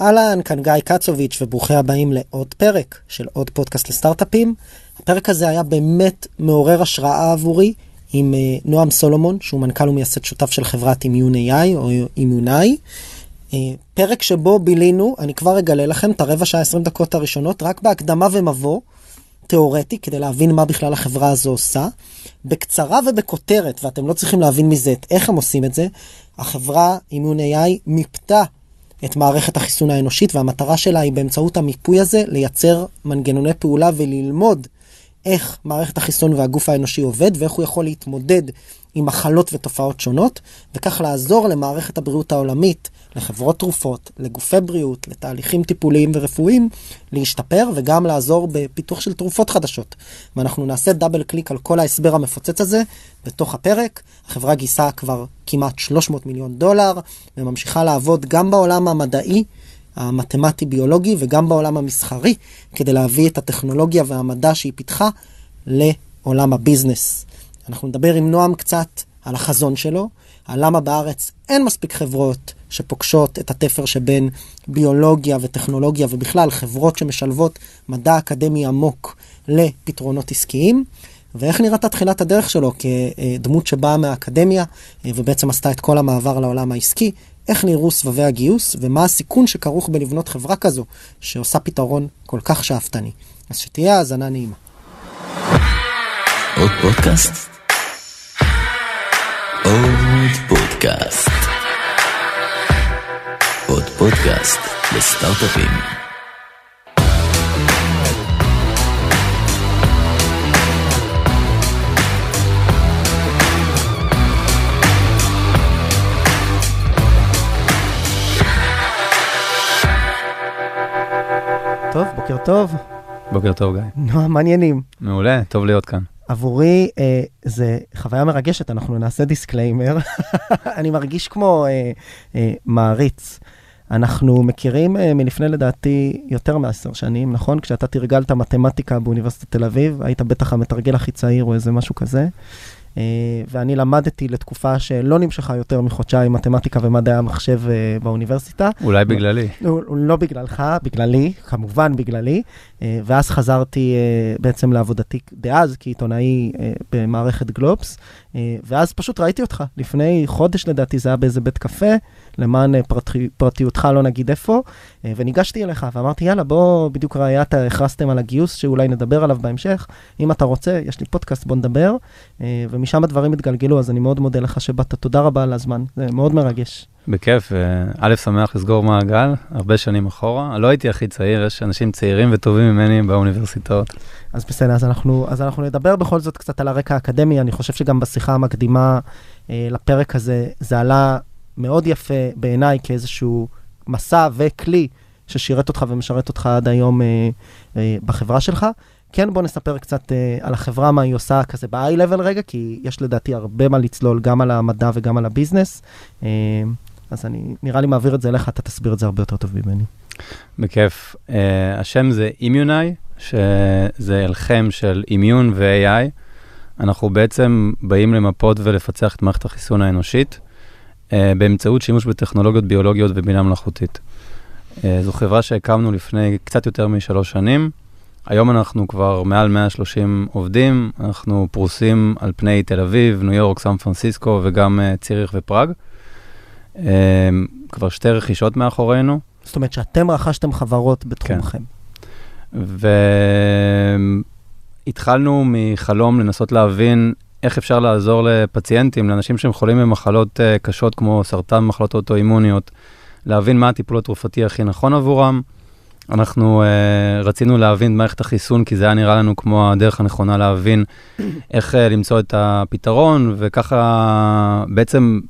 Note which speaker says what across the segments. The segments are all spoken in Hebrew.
Speaker 1: אהלן, כאן גיא קצוביץ' וברוכים הבאים לעוד פרק של עוד פודקאסט לסטארט-אפים. הפרק הזה היה באמת מעורר השראה עבורי עם uh, נועם סולומון, שהוא מנכ"ל ומייסד שותף של חברת אימיון AI או אימיונאי. Uh, פרק שבו בילינו, אני כבר אגלה לכם את הרבע שעה 20 דקות הראשונות, רק בהקדמה ומבוא. תיאורטי כדי להבין מה בכלל החברה הזו עושה. בקצרה ובכותרת, ואתם לא צריכים להבין מזה את איך הם עושים את זה, החברה אימון AI מיפתה את מערכת החיסון האנושית והמטרה שלה היא באמצעות המיפוי הזה לייצר מנגנוני פעולה וללמוד איך מערכת החיסון והגוף האנושי עובד ואיך הוא יכול להתמודד עם מחלות ותופעות שונות וכך לעזור למערכת הבריאות העולמית לחברות תרופות, לגופי בריאות, לתהליכים טיפוליים ורפואיים, להשתפר וגם לעזור בפיתוח של תרופות חדשות. ואנחנו נעשה דאבל קליק על כל ההסבר המפוצץ הזה בתוך הפרק. החברה גייסה כבר כמעט 300 מיליון דולר וממשיכה לעבוד גם בעולם המדעי. המתמטי-ביולוגי וגם בעולם המסחרי, כדי להביא את הטכנולוגיה והמדע שהיא פיתחה לעולם הביזנס. אנחנו נדבר עם נועם קצת על החזון שלו, על למה בארץ אין מספיק חברות שפוגשות את התפר שבין ביולוגיה וטכנולוגיה ובכלל חברות שמשלבות מדע אקדמי עמוק לפתרונות עסקיים. ואיך נראתה תחילת הדרך שלו כדמות שבאה מהאקדמיה ובעצם עשתה את כל המעבר לעולם העסקי, איך נראו סבבי הגיוס ומה הסיכון שכרוך בלבנות חברה כזו שעושה פתרון כל כך שאפתני. אז שתהיה האזנה נעימה.
Speaker 2: עוד פודקאסט? פודקאסט. עוד פודקאסט לסטארט-אפים.
Speaker 1: טוב, בוקר טוב.
Speaker 3: בוקר טוב, גיא.
Speaker 1: נועם, מעניינים.
Speaker 3: מעולה, טוב להיות כאן.
Speaker 1: עבורי אה, זה חוויה מרגשת, אנחנו נעשה disclaimer. אני מרגיש כמו אה, אה, מעריץ. אנחנו מכירים אה, מלפני לדעתי יותר מעשר שנים, נכון? כשאתה תרגלת מתמטיקה באוניברסיטת תל אביב, היית בטח המתרגל הכי צעיר או איזה משהו כזה. אה, ואני למדתי לתקופה שלא נמשכה יותר מחודשיים מתמטיקה ומדעי המחשב אה, באוניברסיטה.
Speaker 3: אולי בגללי.
Speaker 1: לא, לא בגללך, בגללי, כמובן בגללי. אה, ואז חזרתי בעצם לעבודתי דאז כעיתונאי במערכת גלובס, ואז פשוט ראיתי אותך. לפני חודש לדעתי זה היה באיזה בית קפה, למען פרטי, פרטיותך לא נגיד איפה, וניגשתי אליך ואמרתי, יאללה, בוא, בדיוק ראיית, הכרזתם על הגיוס שאולי נדבר עליו בהמשך. אם אתה רוצה, יש לי פודקאסט, בוא נדבר. ומשם הדברים התגלגלו, אז אני מאוד מודה לך שבאת. תודה רבה על הזמן, זה מאוד מרגש.
Speaker 3: בכיף, א', שמח לסגור מעגל, הרבה שנים אחורה. לא הייתי הכי צעיר, יש אנשים צעירים וטובים ממני באוניברסיטאות.
Speaker 1: אז בסדר, אז אנחנו, אז אנחנו נדבר בכל זאת קצת על הרקע האקדמי. אני חושב שגם בשיחה המקדימה אה, לפרק הזה, זה עלה מאוד יפה בעיניי כאיזשהו מסע וכלי ששירת אותך ומשרת אותך עד היום אה, אה, בחברה שלך. כן, בוא נספר קצת uh, על החברה, מה היא עושה כזה ב-high level רגע, כי יש לדעתי הרבה מה לצלול גם על המדע וגם על הביזנס. Uh, אז אני, נראה לי מעביר את זה אליך, אתה תסביר את זה הרבה יותר טוב ממני.
Speaker 3: בכיף. Uh, השם זה אימיונאי, שזה אלחם של אימיון ו-AI. אנחנו בעצם באים למפות ולפצח את מערכת החיסון האנושית באמצעות שימוש בטכנולוגיות ביולוגיות ובינה מלאכותית. Uh, זו חברה שהקמנו לפני קצת יותר משלוש שנים. היום אנחנו כבר מעל 130 עובדים, אנחנו פרוסים על פני תל אביב, ניו יורק, סן פרנסיסקו וגם uh, ציריך ופראג. כבר שתי רכישות מאחורינו.
Speaker 1: זאת אומרת שאתם רכשתם חברות בתחומכם.
Speaker 3: כן. והתחלנו מחלום לנסות להבין איך אפשר לעזור לפציינטים, לאנשים שהם חולים במחלות uh, קשות כמו סרטן, מחלות אוטואימוניות, להבין מה הטיפול התרופתי הכי נכון עבורם. אנחנו uh, רצינו להבין מערכת החיסון, כי זה היה נראה לנו כמו הדרך הנכונה להבין איך uh, למצוא את הפתרון, וככה בעצם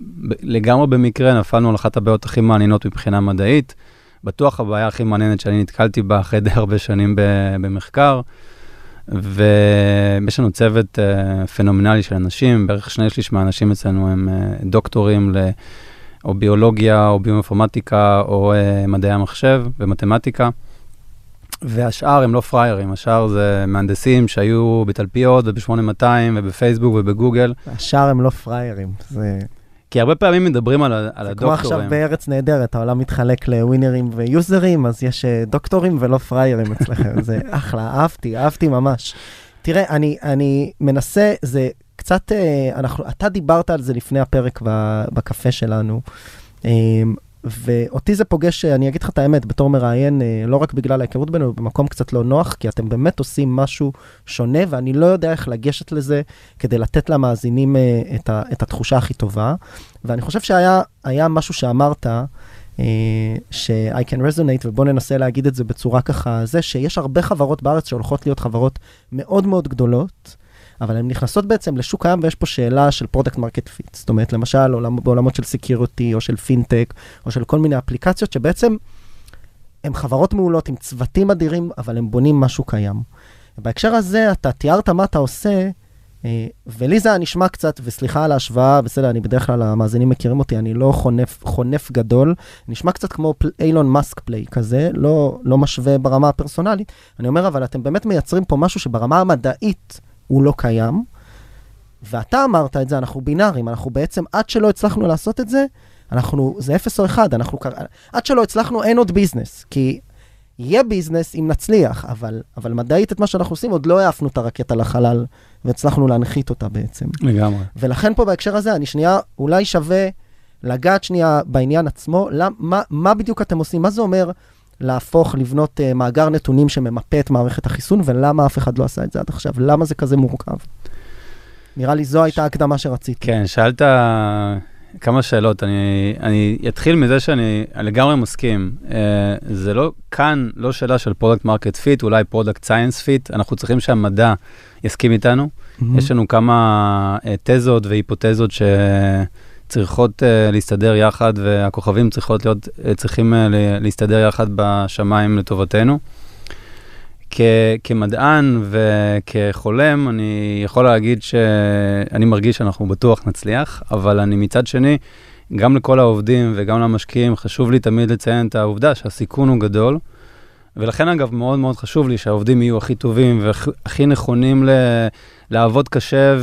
Speaker 3: לגמרי במקרה נפלנו על אחת הבעיות הכי מעניינות מבחינה מדעית. בטוח הבעיה הכי מעניינת שאני נתקלתי בה אחרי די הרבה שנים במחקר. ויש לנו צוות uh, פנומנלי של אנשים, בערך שני שליש מהאנשים אצלנו הם uh, דוקטורים ל... או ביולוגיה, או ביואינפורמטיקה, או uh, מדעי המחשב ומתמטיקה. והשאר הם לא פריירים, השאר זה מהנדסים שהיו בתלפיות וב-8200 ובפייסבוק ובגוגל.
Speaker 1: השאר הם לא פריירים, זה...
Speaker 3: כי הרבה פעמים מדברים על, על
Speaker 1: זה כמו עכשיו
Speaker 3: הדוקטורים.
Speaker 1: בארץ נהדרת, העולם מתחלק לווינרים ויוזרים, אז יש אה, דוקטורים ולא פריירים אצלכם, זה אחלה, אהבתי, אהבתי ממש. תראה, אני, אני מנסה, זה קצת, אה, אנחנו, אתה דיברת על זה לפני הפרק בקפה שלנו, אה, ואותי זה פוגש, אה, אני אגיד לך את האמת, בתור מראיין, אה, לא רק בגלל ההיכרות בינינו, במקום קצת לא נוח, כי אתם באמת עושים משהו שונה, ואני לא יודע איך לגשת לזה כדי לתת למאזינים אה, את, ה, את התחושה הכי טובה. ואני חושב שהיה היה משהו שאמרת, ש-I can resonate, ובוא ננסה להגיד את זה בצורה ככה, זה שיש הרבה חברות בארץ שהולכות להיות חברות מאוד מאוד גדולות, אבל הן נכנסות בעצם לשוק קיים ויש פה שאלה של product market fit. זאת אומרת, למשל עולם, בעולמות של security או של פינטק או של כל מיני אפליקציות שבעצם הן חברות מעולות עם צוותים אדירים, אבל הם בונים משהו קיים. בהקשר הזה, אתה תיארת מה אתה עושה, אה, ולי זה נשמע קצת, וסליחה על ההשוואה, בסדר, אני בדרך כלל, המאזינים מכירים אותי, אני לא חונף, חונף גדול, נשמע קצת כמו אילון מאסק פליי כזה, לא, לא משווה ברמה הפרסונלית. אני אומר, אבל אתם באמת מייצרים פה משהו שברמה המדעית הוא לא קיים, ואתה אמרת את זה, אנחנו בינאריים, אנחנו בעצם, עד שלא הצלחנו לעשות את זה, אנחנו, זה אפס או אחד, אנחנו, עד שלא הצלחנו, אין עוד ביזנס, כי יהיה ביזנס אם נצליח, אבל, אבל מדעית את מה שאנחנו עושים, עוד לא העפנו את הרקטה לחלל, והצלחנו להנחית אותה בעצם.
Speaker 3: לגמרי.
Speaker 1: ולכן פה בהקשר הזה, אני שנייה, אולי שווה לגעת שנייה בעניין עצמו, למ, מה, מה בדיוק אתם עושים? מה זה אומר להפוך, לבנות uh, מאגר נתונים שממפה את מערכת החיסון, ולמה אף אחד לא עשה את זה עד עכשיו? למה זה כזה מורכב? נראה לי זו הייתה ההקדמה שרציתי.
Speaker 3: כן, שאלת כמה שאלות. אני, אני אתחיל מזה שאני לגמרי מסכים. אה, זה לא, כאן לא שאלה של product market fit, אולי product science fit. אנחנו צריכים שהמדע יסכים איתנו.
Speaker 1: מהמם.
Speaker 3: יש לנו כמה אה, תזות והיפותזות שצריכות אה, להסתדר יחד, והכוכבים צריכות להיות, אה, צריכים אה, להסתדר יחד בשמיים לטובתנו. כ- כמדען וכחולם, אני יכול להגיד שאני מרגיש שאנחנו בטוח נצליח, אבל אני מצד שני, גם לכל העובדים וגם למשקיעים, חשוב לי תמיד לציין את העובדה שהסיכון הוא גדול. ולכן אגב, מאוד מאוד חשוב לי שהעובדים יהיו הכי טובים והכי נכונים ל- לעבוד קשה,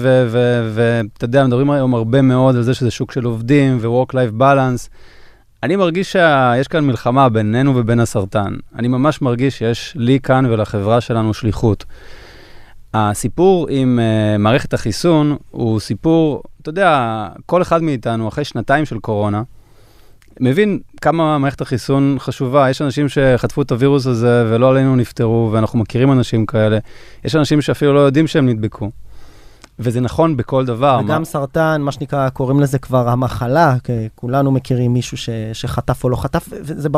Speaker 3: ואתה יודע, מדברים היום הרבה מאוד על זה שזה שוק של עובדים ו-work-life balance. אני מרגיש שיש כאן מלחמה בינינו ובין הסרטן. אני ממש מרגיש שיש לי כאן ולחברה שלנו שליחות. הסיפור עם uh, מערכת החיסון הוא סיפור, אתה יודע, כל אחד מאיתנו, אחרי שנתיים של קורונה, מבין כמה מערכת החיסון חשובה. יש אנשים שחטפו את הווירוס הזה ולא עלינו נפטרו, ואנחנו מכירים אנשים כאלה. יש אנשים שאפילו לא יודעים שהם נדבקו. וזה נכון בכל דבר.
Speaker 1: וגם מה... סרטן, מה שנקרא, קוראים לזה כבר המחלה, כי כולנו מכירים מישהו ש, שחטף או לא חטף, וזה.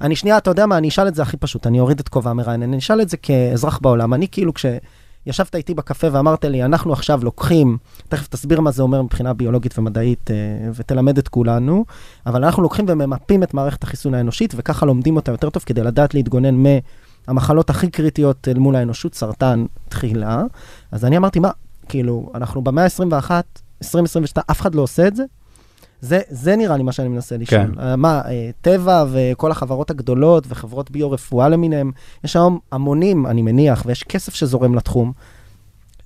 Speaker 1: אני שנייה, אתה יודע מה, אני אשאל את זה הכי פשוט, אני אוריד את כובע המראיין, אני אשאל את זה כאזרח בעולם, אני כאילו כשישבת איתי בקפה ואמרת לי, אנחנו עכשיו לוקחים, תכף תסביר מה זה אומר מבחינה ביולוגית ומדעית, אה, ותלמד את כולנו, אבל אנחנו לוקחים וממפים את מערכת החיסון האנושית, וככה לומדים אותה יותר טוב כדי לדעת להתגונן מהמחלות הכי קריטיות אל מול האנושות, סרטן תחילה. אז אני אמרתי, מה, כאילו, אנחנו במאה ה-21, 2022, אף אחד לא עושה את זה? זה, זה נראה לי מה שאני מנסה לשאול.
Speaker 3: כן.
Speaker 1: Uh, מה, uh, טבע וכל החברות הגדולות וחברות ביו-רפואה למיניהם, יש היום המונים, אני מניח, ויש כסף שזורם לתחום.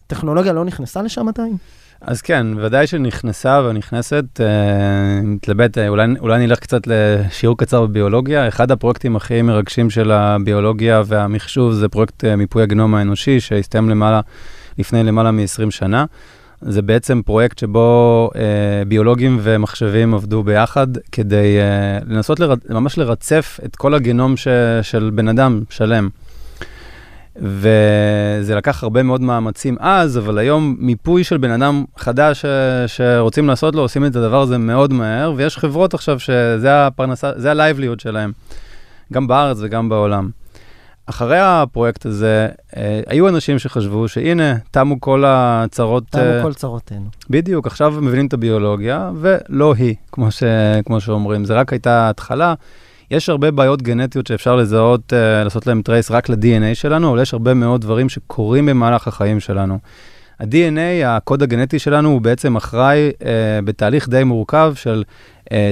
Speaker 1: טכנולוגיה לא נכנסה לשם עדיין?
Speaker 3: אז כן, ודאי שנכנסה ונכנסת, אה, מתלבט, אה, אולי, אולי נלך קצת לשיעור קצר בביולוגיה. אחד הפרויקטים הכי מרגשים של הביולוגיה והמחשוב זה פרויקט אה, מיפוי הגנום האנושי, שהסתיים למעלה, לפני למעלה מ-20 שנה. זה בעצם פרויקט שבו אה, ביולוגים ומחשבים עבדו ביחד כדי אה, לנסות לר... ממש לרצף את כל הגנום ש... של בן אדם שלם. וזה לקח הרבה מאוד מאמצים אז, אבל היום מיפוי של בן אדם חדש ש... שרוצים לעשות לו, עושים את הדבר הזה מאוד מהר, ויש חברות עכשיו שזה הפרנסה, זה ה-livelihood שלהם, גם בארץ וגם בעולם. אחרי הפרויקט הזה, אה, היו אנשים שחשבו שהנה, תמו כל הצרות...
Speaker 1: תמו
Speaker 3: אה,
Speaker 1: כל צרותינו.
Speaker 3: בדיוק, עכשיו מבינים את הביולוגיה, ולא היא, כמו, ש... כמו שאומרים. זה רק הייתה התחלה. יש הרבה בעיות גנטיות שאפשר לזהות, אה, לעשות להם trace רק ל-DNA שלנו, אבל יש הרבה מאוד דברים שקורים במהלך החיים שלנו. ה-DNA, הקוד הגנטי שלנו, הוא בעצם אחראי אה, בתהליך די מורכב של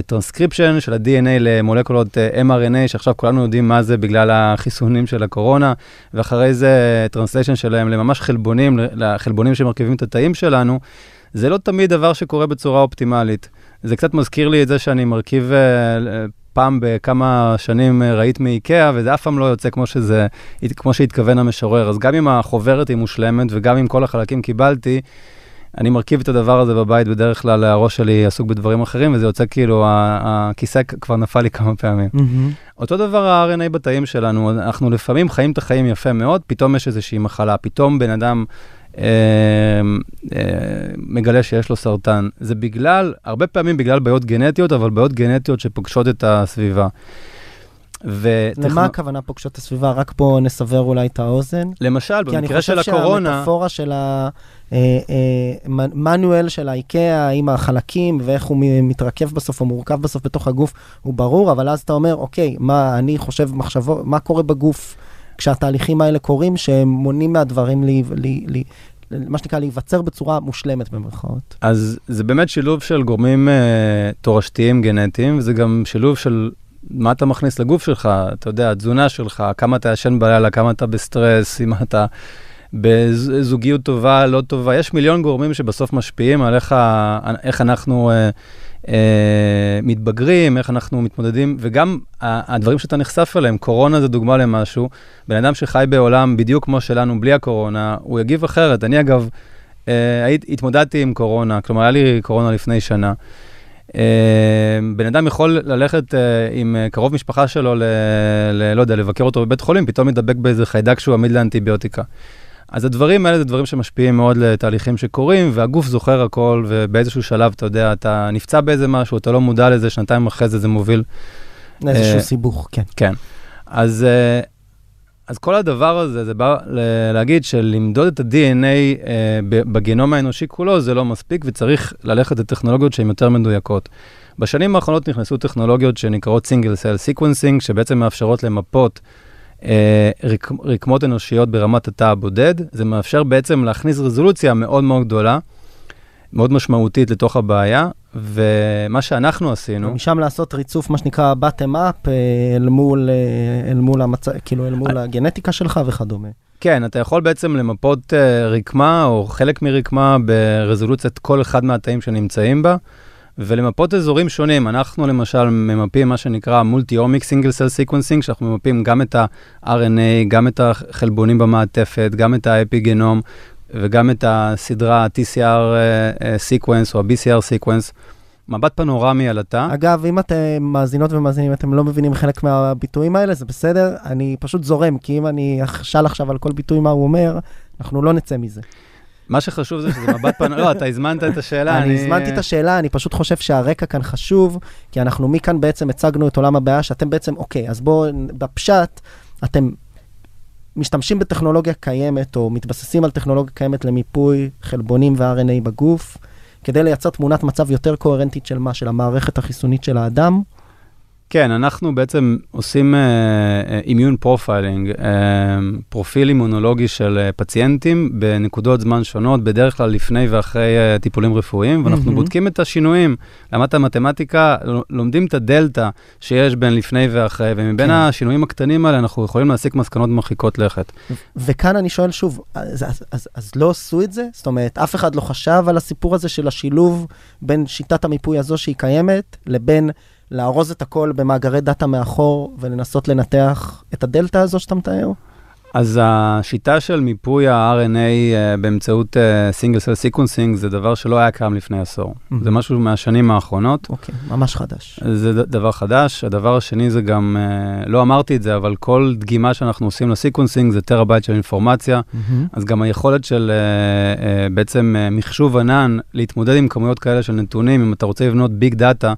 Speaker 3: טרנסקריפשן uh, של ה-DNA למולקולות אה, mRNA, שעכשיו כולנו יודעים מה זה בגלל החיסונים של הקורונה, ואחרי זה translation שלהם לממש חלבונים, לחלבונים שמרכיבים את התאים שלנו. זה לא תמיד דבר שקורה בצורה אופטימלית. זה קצת מזכיר לי את זה שאני מרכיב אה, פעם בכמה שנים אה, ראית מאיקאה, וזה אף פעם לא יוצא כמו שזה, כמו שהתכוון המשורר. אז גם אם החוברת היא מושלמת וגם אם כל החלקים קיבלתי, אני מרכיב את הדבר הזה בבית, בדרך כלל הראש שלי עסוק בדברים אחרים, וזה יוצא כאילו, הכיסא כבר נפל לי כמה פעמים. Mm-hmm. אותו דבר ה-RNA בתאים שלנו, אנחנו לפעמים חיים את החיים יפה מאוד, פתאום יש איזושהי מחלה, פתאום בן אדם מגלה שיש לו סרטן. זה בגלל, הרבה פעמים בגלל בעיות גנטיות, אבל בעיות גנטיות שפוגשות את הסביבה.
Speaker 1: וטכנ... למה הכוונה פוגשות את הסביבה? רק פה נסבר אולי את האוזן.
Speaker 3: למשל, במקרה של הקורונה... כי אני חושב
Speaker 1: שהמטאפורה של המנואל אה, של האיקאה עם החלקים ואיך הוא מתרכב בסוף או מורכב בסוף בתוך הגוף הוא ברור, אבל אז אתה אומר, אוקיי, מה אני חושב מחשבות, מה קורה בגוף כשהתהליכים האלה קורים, שהם מונעים מהדברים לי, לי, לי, מה שנקרא להיווצר בצורה מושלמת במרכאות.
Speaker 3: אז זה באמת שילוב של גורמים uh, תורשתיים גנטיים, וזה גם שילוב של מה אתה מכניס לגוף שלך, אתה יודע, התזונה שלך, כמה אתה ישן בלילה, כמה אתה בסטרס, אם אתה בזוגיות טובה, לא טובה, יש מיליון גורמים שבסוף משפיעים על איך, איך אנחנו אה, מתבגרים, איך אנחנו מתמודדים, וגם הדברים שאתה נחשף אליהם, קורונה זה דוגמה למשהו, בן אדם שחי בעולם בדיוק כמו שלנו, בלי הקורונה, הוא יגיב אחרת. אני אגב, אה, התמודדתי עם קורונה, כלומר, היה לי קורונה לפני שנה. Uh, בן אדם יכול ללכת uh, עם uh, קרוב משפחה שלו, ל, ל, לא יודע, לבקר אותו בבית חולים, פתאום ידבק באיזה חיידק שהוא עמיד לאנטיביוטיקה. אז הדברים האלה זה דברים שמשפיעים מאוד לתהליכים שקורים, והגוף זוכר הכל, ובאיזשהו שלב, אתה יודע, אתה נפצע באיזה משהו, אתה לא מודע לזה, שנתיים אחרי זה זה מוביל.
Speaker 1: לאיזשהו uh, סיבוך, כן.
Speaker 3: כן. אז, uh, אז כל הדבר הזה, זה בא להגיד שלמדוד את ה-DNA אה, בגנום האנושי כולו זה לא מספיק, וצריך ללכת לטכנולוגיות שהן יותר מדויקות. בשנים האחרונות נכנסו טכנולוגיות שנקראות Single Cell Sequencing, שבעצם מאפשרות למפות אה, רק, רקמות אנושיות ברמת התא הבודד. זה מאפשר בעצם להכניס רזולוציה מאוד מאוד גדולה, מאוד משמעותית לתוך הבעיה, ומה שאנחנו עשינו...
Speaker 1: ומשם לעשות ריצוף, מה שנקרא bottom up, אה, אל מול, אה, אל מול, המצ... כאילו, אל מול הגנטיקה שלך וכדומה.
Speaker 3: כן, אתה יכול בעצם למפות רקמה או חלק מרקמה ברזולוציית כל אחד מהתאים שנמצאים בה, ולמפות אזורים שונים. אנחנו למשל ממפים מה שנקרא multi-omic single cell sequencing, שאנחנו ממפים גם את ה-RNA, גם את החלבונים במעטפת, גם את האפיגנום, וגם את הסדרה ה-TCR sequence או ה-BCR sequence. מבט פנורמי על התא.
Speaker 1: אגב, אם אתם מאזינות ומאזינים, אתם לא מבינים חלק מהביטויים האלה, זה בסדר, אני פשוט זורם, כי אם אני אשאל עכשיו על כל ביטוי מה הוא אומר, אנחנו לא נצא מזה.
Speaker 3: מה שחשוב זה שזה מבט פנורמי, לא, אתה הזמנת את השאלה.
Speaker 1: אני הזמנתי את השאלה, אני פשוט חושב שהרקע כאן חשוב, כי אנחנו מכאן בעצם הצגנו את עולם הבעיה, שאתם בעצם, אוקיי, אז בואו, בפשט, אתם משתמשים בטכנולוגיה קיימת, או מתבססים על טכנולוגיה קיימת למיפוי חלבונים ו-RNA בגוף, כדי לייצר תמונת מצב יותר קוהרנטית של מה? של המערכת החיסונית של האדם.
Speaker 3: כן, אנחנו בעצם עושים immune uh, profiling, uh, פרופיל אימונולוגי של פציינטים בנקודות זמן שונות, בדרך כלל לפני ואחרי טיפולים רפואיים, ואנחנו mm-hmm. בודקים את השינויים. למדת המתמטיקה, לומדים את הדלתא שיש בין לפני ואחרי, ומבין כן. השינויים הקטנים האלה אנחנו יכולים להסיק מסקנות מרחיקות לכת.
Speaker 1: וכאן אני שואל שוב, אז, אז, אז, אז לא עשו את זה? זאת אומרת, אף אחד לא חשב על הסיפור הזה של השילוב בין שיטת המיפוי הזו שהיא קיימת, לבין... לארוז את הכל במאגרי דאטה מאחור ולנסות לנתח את הדלתא הזו שאתה מתאר?
Speaker 3: אז השיטה של מיפוי ה-RNA uh, באמצעות single cell sequencing זה דבר שלא היה קיים לפני עשור. Mm-hmm. זה משהו מהשנים האחרונות.
Speaker 1: אוקיי, okay, ממש חדש.
Speaker 3: זה ד- דבר חדש. הדבר השני זה גם, uh, לא אמרתי את זה, אבל כל דגימה שאנחנו עושים ל sequencing זה טראבייט של אינפורמציה. Mm-hmm. אז גם היכולת של uh, uh, בעצם uh, מחשוב ענן להתמודד עם כמויות כאלה של נתונים, אם אתה רוצה לבנות ביג דאטה,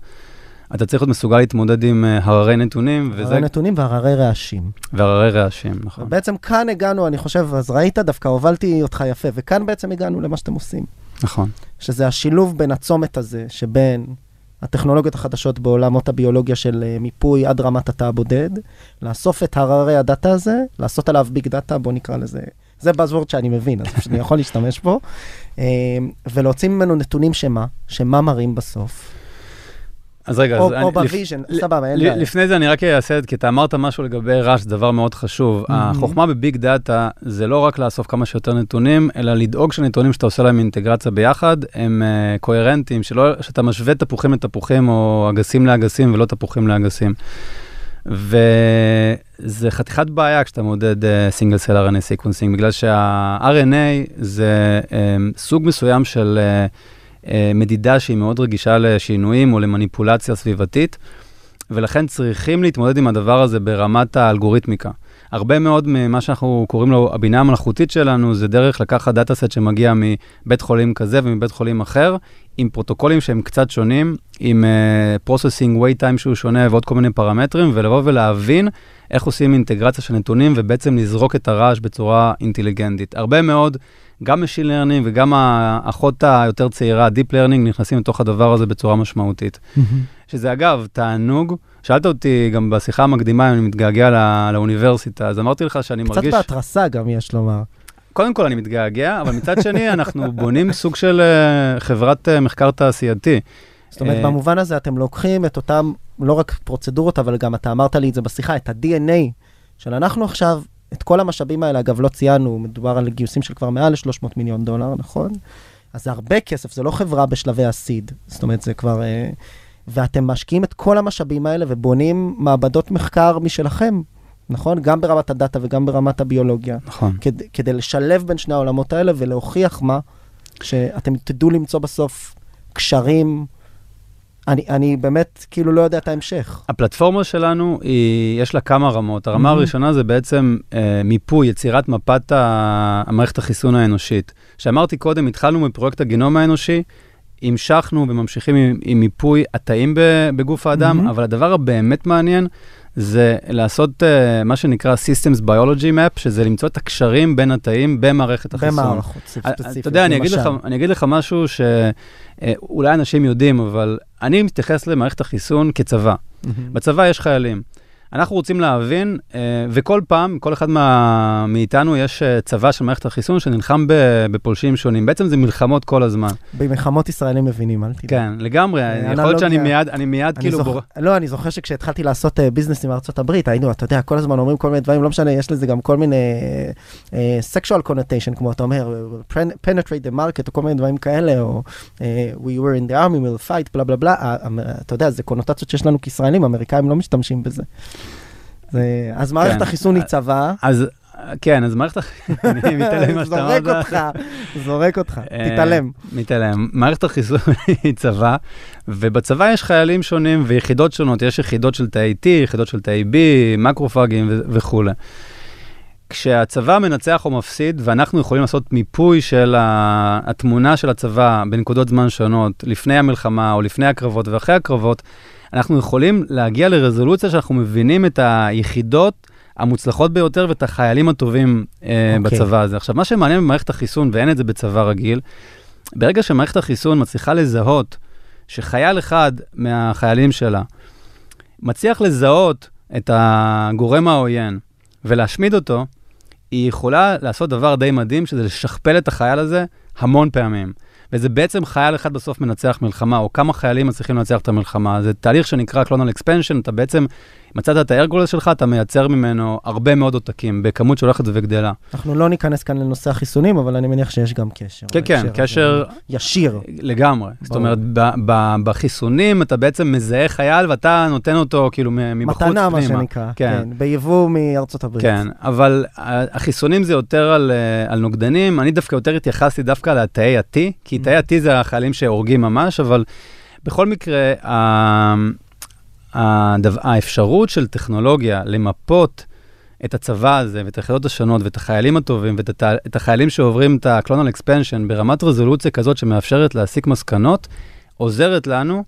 Speaker 3: אתה צריך להיות מסוגל להתמודד עם uh, הררי נתונים.
Speaker 1: הררי וזה... נתונים והררי רעשים.
Speaker 3: והררי רעשים, נכון.
Speaker 1: בעצם כאן הגענו, אני חושב, אז ראית, דווקא הובלתי אותך יפה, וכאן בעצם הגענו למה שאתם עושים.
Speaker 3: נכון.
Speaker 1: שזה השילוב בין הצומת הזה, שבין הטכנולוגיות החדשות בעולמות הביולוגיה של uh, מיפוי עד רמת התא הבודד, לאסוף את הררי הדאטה הזה, לעשות עליו ביג דאטה, בוא נקרא לזה, זה buzzword שאני מבין, אז שאני יכול להשתמש בו, uh, ולהוציא ממנו נתונים שמה, שמה מראים בסוף.
Speaker 3: אז רגע,
Speaker 1: או
Speaker 3: אז אני-
Speaker 1: או
Speaker 3: לפ-
Speaker 1: ב vision,
Speaker 3: ל-
Speaker 1: סבבה, אין בעיה.
Speaker 3: לפני זה אני רק אעשה את זה, כי אתה אמרת משהו לגבי רעש, זה דבר מאוד חשוב. החוכמה בביג דאטה זה לא רק לאסוף כמה שיותר נתונים, אלא לדאוג שהנתונים שאתה עושה להם אינטגרציה ביחד, הם uh, קוהרנטיים, שלא, שאתה משווה תפוחים לתפוחים או אגסים לאגסים ולא תפוחים לאגסים. וזה חתיכת בעיה כשאתה מודד single cell RNA sequencing, בגלל שה-RNA זה um, סוג מסוים של uh, מדידה שהיא מאוד רגישה לשינויים או למניפולציה סביבתית, ולכן צריכים להתמודד עם הדבר הזה ברמת האלגוריתמיקה. הרבה מאוד ממה שאנחנו קוראים לו הבינה המלאכותית שלנו, זה דרך לקחת data set שמגיע מבית חולים כזה ומבית חולים אחר, עם פרוטוקולים שהם קצת שונים, עם uh, processing wait time שהוא שונה ועוד כל מיני פרמטרים, ולבוא ולהבין איך עושים אינטגרציה של נתונים ובעצם לזרוק את הרעש בצורה אינטליגנטית. הרבה מאוד, גם Machine Learning וגם האחות היותר צעירה, Deep Learning, נכנסים לתוך הדבר הזה בצורה משמעותית. שזה אגב, תענוג. שאלת אותי גם בשיחה המקדימה אם אני מתגעגע לא, לאוניברסיטה, אז אמרתי לך שאני
Speaker 1: קצת
Speaker 3: מרגיש...
Speaker 1: בהתרסה גם, יש לומר.
Speaker 3: קודם כל אני מתגעגע, אבל מצד שני אנחנו בונים סוג של uh, חברת uh, מחקר תעשייתי.
Speaker 1: זאת אומרת,
Speaker 3: אה,
Speaker 1: במובן הזה אתם לוקחים את אותם, לא רק פרוצדורות, אבל גם אתה אמרת לי את זה בשיחה, את ה-DNA של אנחנו עכשיו, את כל המשאבים האלה, אגב, לא ציינו, מדובר על גיוסים של כבר מעל ל-300 מיליון דולר, נכון? אז זה הרבה כסף, זה לא חברה בשלבי הסיד. זאת אומרת, זה כבר... אה, ואתם משקיעים את כל המשאבים האלה ובונים מעבדות מחקר משלכם, נכון? גם ברמת הדאטה וגם ברמת הביולוגיה.
Speaker 3: נכון.
Speaker 1: כדי, כדי לשלב בין שני העולמות האלה ולהוכיח מה, שאתם תדעו למצוא בסוף קשרים. אני, אני באמת כאילו לא יודע את ההמשך.
Speaker 3: הפלטפורמה שלנו, היא, יש לה כמה רמות. הרמה
Speaker 1: Mhm.
Speaker 3: הראשונה זה בעצם אה, מיפוי, יצירת מפת ה- המערכת החיסון האנושית. שאמרתי קודם, התחלנו מפרויקט הגנום האנושי, המשכנו וממשיכים עם, עם מיפוי התאים בגוף האדם,
Speaker 1: Mhm.
Speaker 3: אבל הדבר הבאמת מעניין זה לעשות uh, מה שנקרא Systems Biology Map, שזה למצוא את הקשרים בין התאים במערכת החיסון.
Speaker 1: במערכות
Speaker 3: אה,
Speaker 1: ספציפיות.
Speaker 3: אתה יודע, אני אגיד, לך. אני אגיד לך משהו שאולי אנשים יודעים, אבל אני מתייחס למערכת החיסון כצבא.
Speaker 1: מהמם.
Speaker 3: בצבא יש חיילים. אנחנו רוצים להבין, אה, וכל פעם, כל אחד מה, מאיתנו יש אה, צבא של מערכת החיסון שנלחם בפולשים שונים. בעצם זה מלחמות כל הזמן.
Speaker 1: במלחמות ישראלים מבינים, אל תדאג.
Speaker 3: כן, לגמרי.
Speaker 1: אה,
Speaker 3: יכול להיות שאני. מיד, אני מיד
Speaker 1: אני
Speaker 3: כאילו...
Speaker 1: זוכ...
Speaker 3: בור...
Speaker 1: לא, אני זוכר שכשהתחלתי לעשות ביזנס עם ארצות הברית, היינו, אתה יודע, כל הזמן אומרים כל מיני דברים, לא משנה, יש לזה גם כל מיני sexual connotation, כמו אתה אומר, penetrate the market, או כל מיני דברים כאלה, או we were in the army, we'll fight, בלה בלה בלה, אתה יודע, זה קונוטציות שיש לנו כישראלים, אמריקאים לא משתמשים בזה. אז מערכת
Speaker 3: כן.
Speaker 1: החיסון היא צבא,
Speaker 3: אז כן, אז מערכת החיסון, אני מתעלם ממה שאתה
Speaker 1: זורק
Speaker 3: אמרת.
Speaker 1: אותך, זורק אותך,
Speaker 3: אה,
Speaker 1: תתעלם.
Speaker 3: מתעלם. מערכת החיסון היא צבא, ובצבא יש חיילים שונים ויחידות שונות, יש יחידות של תאי T, יחידות של תאי B, מקרופאגים ו- וכולי. כשהצבא מנצח או מפסיד, ואנחנו יכולים לעשות מיפוי של התמונה של הצבא בנקודות זמן שונות, לפני המלחמה או לפני הקרבות ואחרי הקרבות, אנחנו יכולים להגיע לרזולוציה שאנחנו מבינים את היחידות המוצלחות ביותר ואת החיילים הטובים אה,
Speaker 1: אוקיי.
Speaker 3: בצבא הזה. עכשיו, מה שמעניין במערכת החיסון, ואין את זה בצבא רגיל, ברגע שמערכת החיסון מצליחה לזהות שחייל אחד מהחיילים שלה מצליח לזהות את הגורם העוין ולהשמיד אותו, היא יכולה לעשות דבר די מדהים, שזה לשכפל את החייל הזה המון פעמים. וזה בעצם חייל אחד בסוף מנצח מלחמה, או כמה חיילים מצליחים לנצח את המלחמה. זה תהליך שנקרא קלונל אקספנשן, אתה בעצם מצאת את הארגולס שלך, אתה מייצר ממנו הרבה מאוד עותקים, בכמות שהולכת וגדלה.
Speaker 1: אנחנו לא ניכנס כאן לנושא החיסונים, אבל אני מניח שיש גם קשר.
Speaker 3: כן, כן. קשר
Speaker 1: ישיר.
Speaker 3: לגמרי. זאת
Speaker 1: ברור.
Speaker 3: אומרת, ב- ב- בחיסונים אתה בעצם מזהה חייל ואתה נותן אותו כאילו מבחוץ פנימה.
Speaker 1: מתנה, מה שנקרא.
Speaker 3: כן.
Speaker 1: כן. ביבוא מארצות הברית.
Speaker 3: כן, אבל החיסונים זה יותר על, אה, על נוגדנים, אני דווקא יותר התייחסתי דווקא לתאי ה-T, כי תאי ה-T זה החיילים שהורגים ממש, אבל בכל מקרה, האפשרות של טכנולוגיה למפות את הצבא הזה ואת היחידות השונות ואת החיילים הטובים ואת את החיילים שעוברים את ה-clonal expansion ברמת רזולוציה כזאת שמאפשרת להסיק מסקנות, עוזרת לנו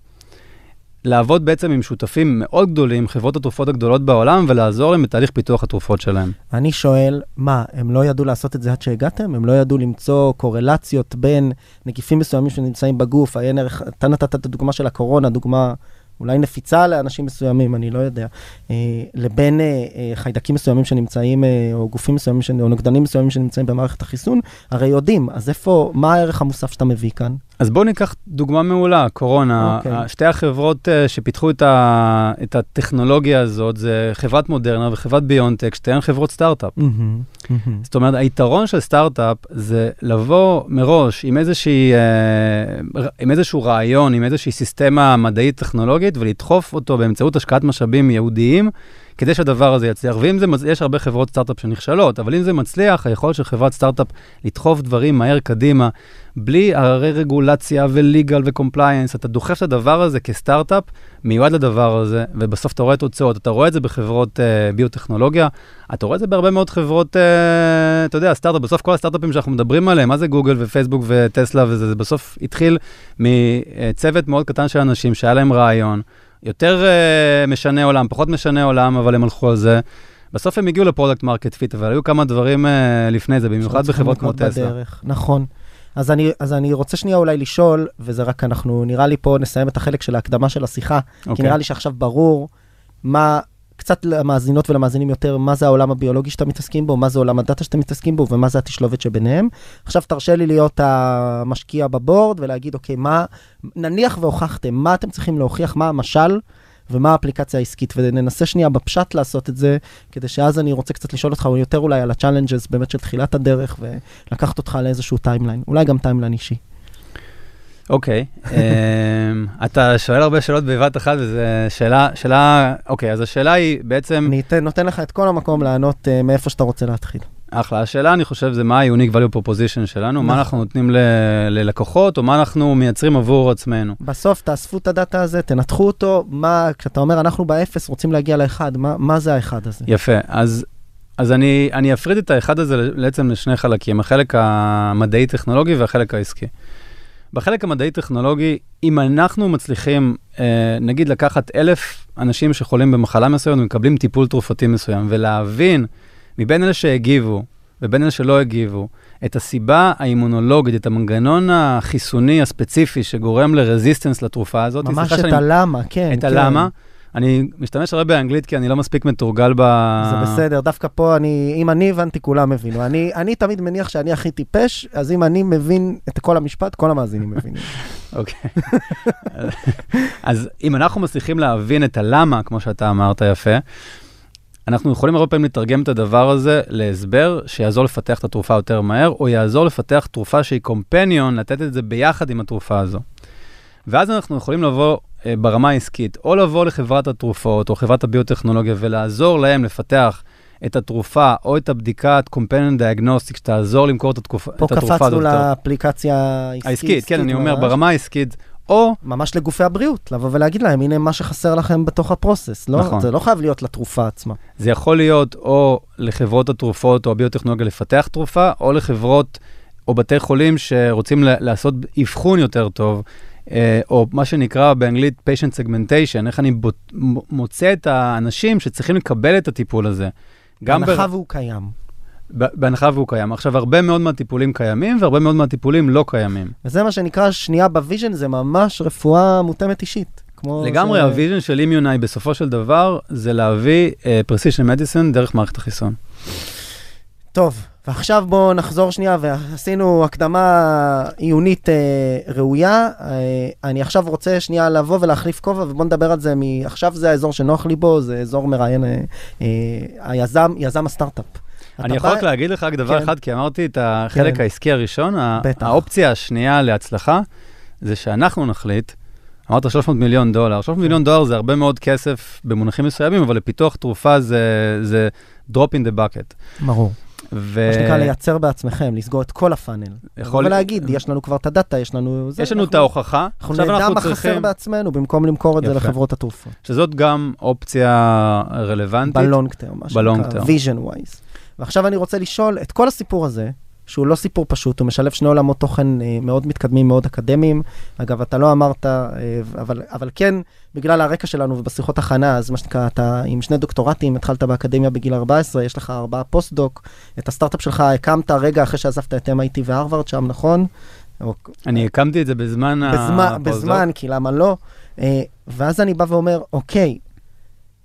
Speaker 3: לעבוד בעצם עם שותפים מאוד גדולים, חברות התרופות הגדולות בעולם, ולעזור להם בתהליך פיתוח התרופות שלהם.
Speaker 1: אני שואל, מה, הם לא ידעו לעשות את זה עד שהגעתם? הם לא ידעו למצוא קורלציות בין נגיפים מסוימים שנמצאים בגוף? ערך, אתה נתת את הדוגמה של הקורונה, דוגמה אולי נפיצה לאנשים מסוימים, אני לא יודע, אה, לבין אה, אה, חיידקים מסוימים שנמצאים, אה, או גופים מסוימים, שנ- או נוגדנים מסוימים שנמצאים במערכת החיסון, הרי יודעים, אז איפה, מה הערך המוסף שאתה מביא כאן?
Speaker 3: אז בואו ניקח דוגמה מעולה, קורונה.
Speaker 1: אוקיי.
Speaker 3: Okay. שתי החברות אה, שפיתחו את, ה, את הטכנולוגיה הזאת, זה חברת מודרנה וחברת ביונטק, שתיהן חברות סטארט-אפ.
Speaker 1: מהמם, מהמם.
Speaker 3: זאת אומרת, היתרון של סטארט-אפ זה לבוא מראש עם, איזושהי, אה, עם איזשהו רעיון, עם איזושהי סיסטמה מדעית טכנולוגית, ולדחוף אותו באמצעות השקעת משאבים ייעודיים, כדי שהדבר הזה יצליח. ואם זה, יש הרבה חברות סטארט-אפ שנכשלות, אבל אם זה מצליח, היכולת של חברת סטארט-אפ לדחוף דברים מהר קדימה, בלי הררי רגולציה ו legal ו compliance, אתה דוחף את הדבר הזה כסטארט-אפ, מיועד לדבר הזה, ובסוף אתה רואה תוצאות. אתה רואה את זה בחברות uh, ביוטכנולוגיה, אתה רואה את זה בהרבה מאוד חברות, uh, אתה יודע, סטארט-אפ, בסוף כל הסטארט-אפים שאנחנו מדברים עליהם, מה זה גוגל ופייסבוק וטסלה וזה, זה בסוף התחיל מצוות מאוד קטן של אנשים שהיה להם רעיון, יותר uh, משנה עולם, פחות משנה עולם, אבל הם הלכו על זה. בסוף הם הגיעו ל product market fit, אבל היו כמה דברים uh, לפני זה, במיוחד בחברות כמו טסלה.
Speaker 1: בדרך. נכון. אז אני, אז אני רוצה שנייה אולי לשאול, וזה רק אנחנו, נראה לי פה נסיים את החלק של ההקדמה של השיחה, כי
Speaker 3: אוקיי.
Speaker 1: נראה לי שעכשיו ברור מה, קצת למאזינות ולמאזינים יותר, מה זה העולם הביולוגי שאתם מתעסקים בו, מה זה עולם הדאטה שאתם מתעסקים בו, ומה זה התשלובת שביניהם. עכשיו תרשה לי להיות המשקיע ב board ולהגיד, אוקיי, מה, נניח והוכחתם, מה אתם צריכים להוכיח, מה המשל ומה האפליקציה העסקית, וננסה שנייה בפשט לעשות את זה, כדי שאז אני רוצה קצת לשאול אותך יותר אולי על ה challenges באמת של תחילת הדרך, ולקחת אותך לאיזשהו timeline, אולי גם timeline אישי.
Speaker 3: אוקיי, אמ, אתה שואל הרבה שאלות בבת אחת, וזו שאלה, שאלה, אוקיי, אז השאלה היא בעצם,
Speaker 1: אני אתן, נותן לך את כל המקום לענות uh, מאיפה שאתה רוצה להתחיל.
Speaker 3: אחלה, השאלה אני חושב זה מה ה-unique value proposition שלנו, מה
Speaker 1: נכון.
Speaker 3: אנחנו נותנים ללקוחות, או מה אנחנו מייצרים עבור עצמנו.
Speaker 1: בסוף תאספו את הדאטה הזה, תנתחו אותו, מה, כשאתה אומר אנחנו באפס רוצים להגיע לאחד, מה, מה זה האחד הזה?
Speaker 3: יפה, אז, אז אני, אני אפריד את האחד הזה בעצם לשני חלקים, החלק המדעי-טכנולוגי והחלק העסקי. בחלק המדעי-טכנולוגי, אם אנחנו מצליחים, אה, נגיד, לקחת אלף אנשים שחולים במחלה מסוימת ומקבלים טיפול תרופתי מסוים, ולהבין מבין אלה שהגיבו ובין אלה שלא הגיבו, את הסיבה האימונולוגית, את המנגנון החיסוני הספציפי שגורם לרזיסטנס לתרופה הזאת.
Speaker 1: ממש את
Speaker 3: שאני-
Speaker 1: הלמה, כן.
Speaker 3: את
Speaker 1: כן.
Speaker 3: הלמה. אני משתמש הרבה באנגלית כי אני לא מספיק מתורגל ב...
Speaker 1: זה בסדר, דווקא פה אני, אם אני הבנתי, כולם הבינו. אני, אני תמיד מניח שאני הכי טיפש, אז אם אני מבין את כל המשפט, כל המאזינים מבינים.
Speaker 3: אוקיי. אז אם אנחנו מצליחים להבין את הלמה, כמו שאתה אמרת יפה, אנחנו יכולים הרבה פעמים לתרגם את הדבר הזה להסבר שיעזור לפתח את התרופה יותר מהר, או יעזור לפתח תרופה שהיא קומפניון, לתת את זה ביחד עם התרופה הזו. ואז אנחנו יכולים לבוא ברמה העסקית, או לבוא לחברת התרופות או חברת הביוטכנולוגיה ולעזור להם לפתח את התרופה או את הבדיקת companion diagnostic שתעזור למכור את, התקופה,
Speaker 1: פה
Speaker 3: את התרופה
Speaker 1: קפצנו
Speaker 3: הזאת.
Speaker 1: לאפליקציה העסקית.
Speaker 3: העסקית, כן, אני אומר. ברמה העסקית, או
Speaker 1: ממש לגופי הבריאות, לבוא ולהגיד להם, הנה מה שחסר לכם בתוך הפרוסס. לא,
Speaker 3: נכון.
Speaker 1: זה לא חייב להיות לתרופה עצמה.
Speaker 3: זה יכול להיות או לחברות התרופות או הביוטכנולוגיה לפתח תרופה, או לחברות או בתי חולים שרוצים לעשות אבחון יותר טוב, אה, או מה שנקרא באנגלית patient segmentation, איך אני בוט, מוצא את האנשים שצריכים לקבל את הטיפול הזה.
Speaker 1: בהנחה
Speaker 3: בר-
Speaker 1: והוא קיים.
Speaker 3: בהנחה והוא קיים. עכשיו, הרבה מאוד מהטיפולים קיימים, והרבה מאוד מהטיפולים לא קיימים.
Speaker 1: וזה מה שנקרא שנייה ב vision, זה ממש רפואה מותאמת אישית.
Speaker 3: לגמרי,
Speaker 1: ש-
Speaker 3: ה vision של Immunai בסופו של דבר, זה להביא precision medicine דרך מערכת החיסון.
Speaker 1: טוב, ועכשיו בואו נחזור שנייה, ועשינו הקדמה עיונית אה, ראויה. אה, אני עכשיו רוצה שנייה לבוא ולהחליף כובע, ובואו נדבר על זה מ... עכשיו זה האזור שנוח לי בו, זה אזור מראיין אה, אה, היזם, יזם הסטארט-אפ.
Speaker 3: אני יכול
Speaker 1: בא-
Speaker 3: רק להגיד לך רק דבר
Speaker 1: כן.
Speaker 3: אחד, כי אמרתי את החלק
Speaker 1: כן.
Speaker 3: העסקי הראשון,
Speaker 1: בטח.
Speaker 3: האופציה השנייה להצלחה, זה שאנחנו נחליט, אמרת 300 מיליון דולר, 300 מיליון דולר זה הרבה מאוד כסף במונחים מסוימים, אבל לפיתוח תרופה זה, זה drop in the bucket.
Speaker 1: ברור.
Speaker 3: ו...
Speaker 1: מה שנקרא לייצר בעצמכם, לסגור את כל הפאנל.
Speaker 3: יכול-
Speaker 1: ולהגיד, יש לנו כבר את הדאטה, יש לנו... זה,
Speaker 3: יש לנו את
Speaker 1: אנחנו-
Speaker 3: ההוכחה,
Speaker 1: אנחנו נדע מה חסר
Speaker 3: צריכים,
Speaker 1: בעצמנו, במקום למכור את זה
Speaker 3: יפה.
Speaker 1: לחברות התרופות.
Speaker 3: שזאת גם אופציה רלוונטית.
Speaker 1: ב long term,
Speaker 3: מה
Speaker 1: שנקרא, vision wise. ועכשיו אני רוצה לשאול את כל הסיפור הזה, שהוא לא סיפור פשוט, הוא משלב שני עולמות תוכן אה, מאוד מתקדמים, מאוד אקדמיים. אגב, אתה לא אמרת, אה, אבל, אבל כן, בגלל הרקע שלנו ובשיחות הכנה, אז מה שנקרא, אתה עם שני דוקטורטים, התחלת באקדמיה בגיל 14, יש לך ארבעה פוסט-דוק, את הסטארט-אפ שלך הקמת רגע אחרי שעזבת את MIT והרווארד שם, נכון?
Speaker 3: אני הקמתי את זה בזמן
Speaker 1: בזמן,
Speaker 3: ה post-doc.
Speaker 1: בזמן, כי למה לא? אה, ואז אני בא ואומר, אוקיי,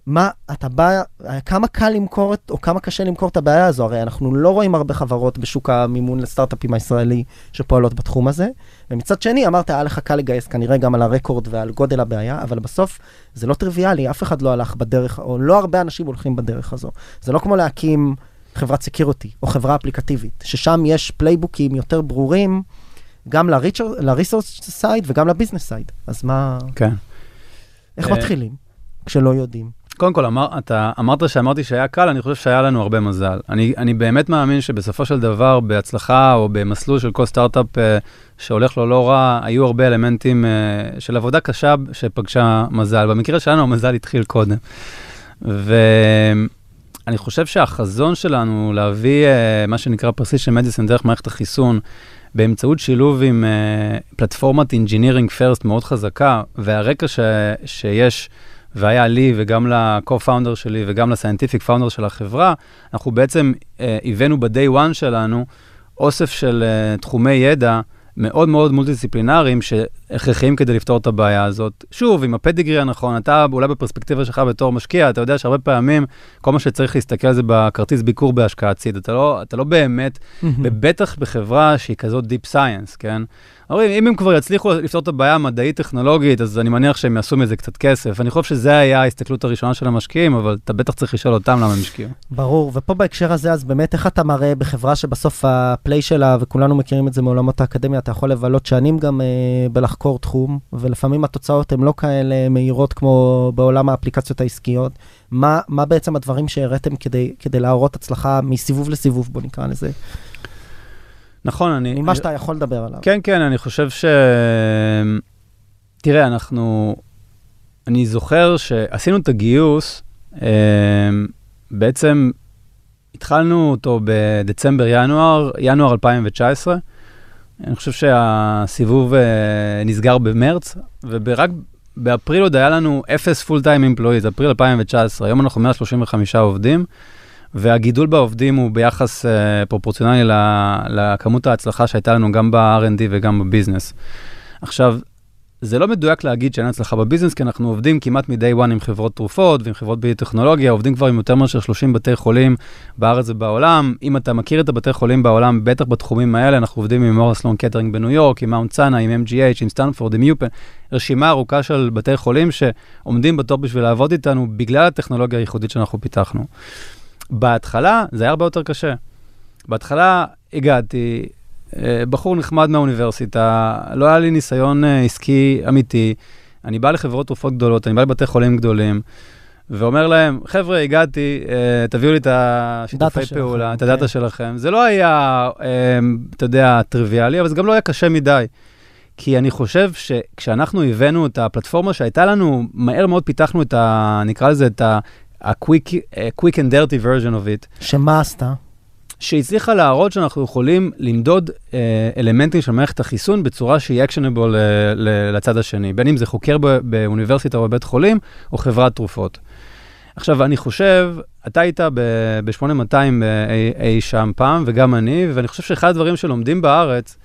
Speaker 1: מה, אתה בא, כמה קל למכור, את- או כמה קשה למכור את הבעיה הזו? הרי אנחנו לא רואים הרבה חברות בשוק המימון לסטארט-אפים הישראלי שפועלות בתחום הזה. ומצד שני, אמרת, היה לך קל לגייס כנראה גם על הרקורד ועל גודל הבעיה, אבל בסוף זה לא טריוויאלי, אף אחד לא הלך בדרך, או לא הרבה אנשים הולכים בדרך הזו. זה לא כמו להקים חברת security או חברה אפליקטיבית, ששם יש playbook־ים יותר ברורים, גם ל-resource side וגם לביזנס side. אז מה,
Speaker 3: כן.
Speaker 1: איך
Speaker 3: אה,
Speaker 1: מתחילים כשלא יודעים?
Speaker 3: קודם כל, אמר, אתה אמרת שאמרתי שהיה קל, אני חושב שהיה לנו הרבה מזל. אני, אני באמת מאמין שבסופו של דבר, בהצלחה או במסלול של כל סטארט-אפ אה, שהולך לו לא רע, היו הרבה אלמנטים אה, של עבודה קשה שפגשה מזל. במקרה שלנו המזל התחיל קודם. ואני חושב שהחזון שלנו להביא אה, מה שנקרא precision medicine דרך מערכת החיסון, באמצעות שילוב עם אה, פלטפורמת engineering first מאוד חזקה, והרקע ש, שיש והיה לי וגם ל-co-founder שלי וגם ל-scientific founder של החברה, אנחנו בעצם אה, הבאנו ב-day one שלנו אוסף של אה, תחומי ידע מאוד מאוד מולטי-דיסציפלינריים שהכרחיים כדי לפתור את הבעיה הזאת. שוב, עם הפדיגרי הנכון, אתה אולי בפרספקטיבה שלך בתור משקיע, אתה יודע שהרבה פעמים כל מה שצריך להסתכל על זה בכרטיס ביקור בהשקעת סיד. אתה לא, אתה לא באמת, ובטח בחברה שהיא כזאת Deep Science, כן? אומרים, אם הם כבר יצליחו לפתור את הבעיה המדעית-טכנולוגית, אז אני מניח שהם יעשו מזה קצת כסף. אני חושב שזה היה ההסתכלות הראשונה של המשקיעים, אבל אתה בטח צריך לשאול אותם למה הם השקיעו.
Speaker 1: ברור, ופה בהקשר הזה, אז באמת, איך אתה מראה בחברה שבסוף הפליי שלה, וכולנו מכירים את זה מעולמות האקדמיה, אתה יכול לבלות שנים גם אה, בלחקור תחום, ולפעמים התוצאות הן לא כאלה מהירות כמו בעולם האפליקציות העסקיות. מה, מה בעצם הדברים שהראיתם כדי, כדי להראות הצלחה מסיבוב לסיבוב, בוא נקרא לזה,
Speaker 3: נכון, אני...
Speaker 1: ממה שאתה יכול לדבר עליו.
Speaker 3: כן, כן, אני חושב ש... תראה, אנחנו... אני זוכר שעשינו את הגיוס, אה, בעצם התחלנו אותו בדצמבר-ינואר, ינואר 2019. אני חושב שהסיבוב אה, נסגר במרץ, ורק באפריל עוד היה לנו אפס פול טיים אמפלואיז, אפריל 2019. היום אנחנו 135 עובדים. והגידול בעובדים הוא ביחס uh, פרופורציונלי לכמות ההצלחה שהייתה לנו גם ב-R&D וגם ב business. עכשיו, זה לא מדויק להגיד שאין הצלחה ב business, כי אנחנו עובדים כמעט מ-day one עם חברות תרופות ועם חברות ביוטכנולוגיה, עובדים כבר עם יותר מאשר 30 בתי חולים בארץ ובעולם. אם אתה מכיר את הבתי חולים בעולם, בטח בתחומים האלה, אנחנו עובדים עם Memorial Sloan Kettering בניו יורק, עם Mount Sinai, עם MGH, עם סטנפורד, עם UPenn, רשימה ארוכה של בתי חולים שעומדים בתור בשביל לעבוד איתנו בגלל הטכנולוגיה הייחודית שאנחנו פיתחנו. בהתחלה זה היה הרבה יותר קשה. בהתחלה הגעתי, אה, בחור נחמד מהאוניברסיטה, לא היה לי ניסיון אה, עסקי אמיתי. אני בא לחברות תרופות גדולות, אני בא לבתי חולים גדולים, ואומר להם, חבר'ה, הגעתי, אה, תביאו לי את השיתופי פעולה, את
Speaker 1: אוקיי.
Speaker 3: הדאטה שלכם. זה לא היה, אתה יודע, טריוויאלי, אבל זה גם לא היה קשה מדי. כי אני חושב שכשאנחנו הבאנו את הפלטפורמה שהייתה לנו, מהר מאוד פיתחנו את ה... נקרא לזה את ה... ה-quick quick and dirty version of it,
Speaker 1: שמה עשתה?
Speaker 3: שהצליחה להראות שאנחנו יכולים למדוד uh, אלמנטים של מערכת החיסון בצורה שהיא actionable uh, ל- לצד השני, בין אם זה חוקר ב- באוניברסיטה או בבית חולים, או חברת תרופות. עכשיו, אני חושב, אתה היית ב-8200 אי, אי שם פעם, וגם אני, ואני חושב שאחד הדברים שלומדים בארץ, אה,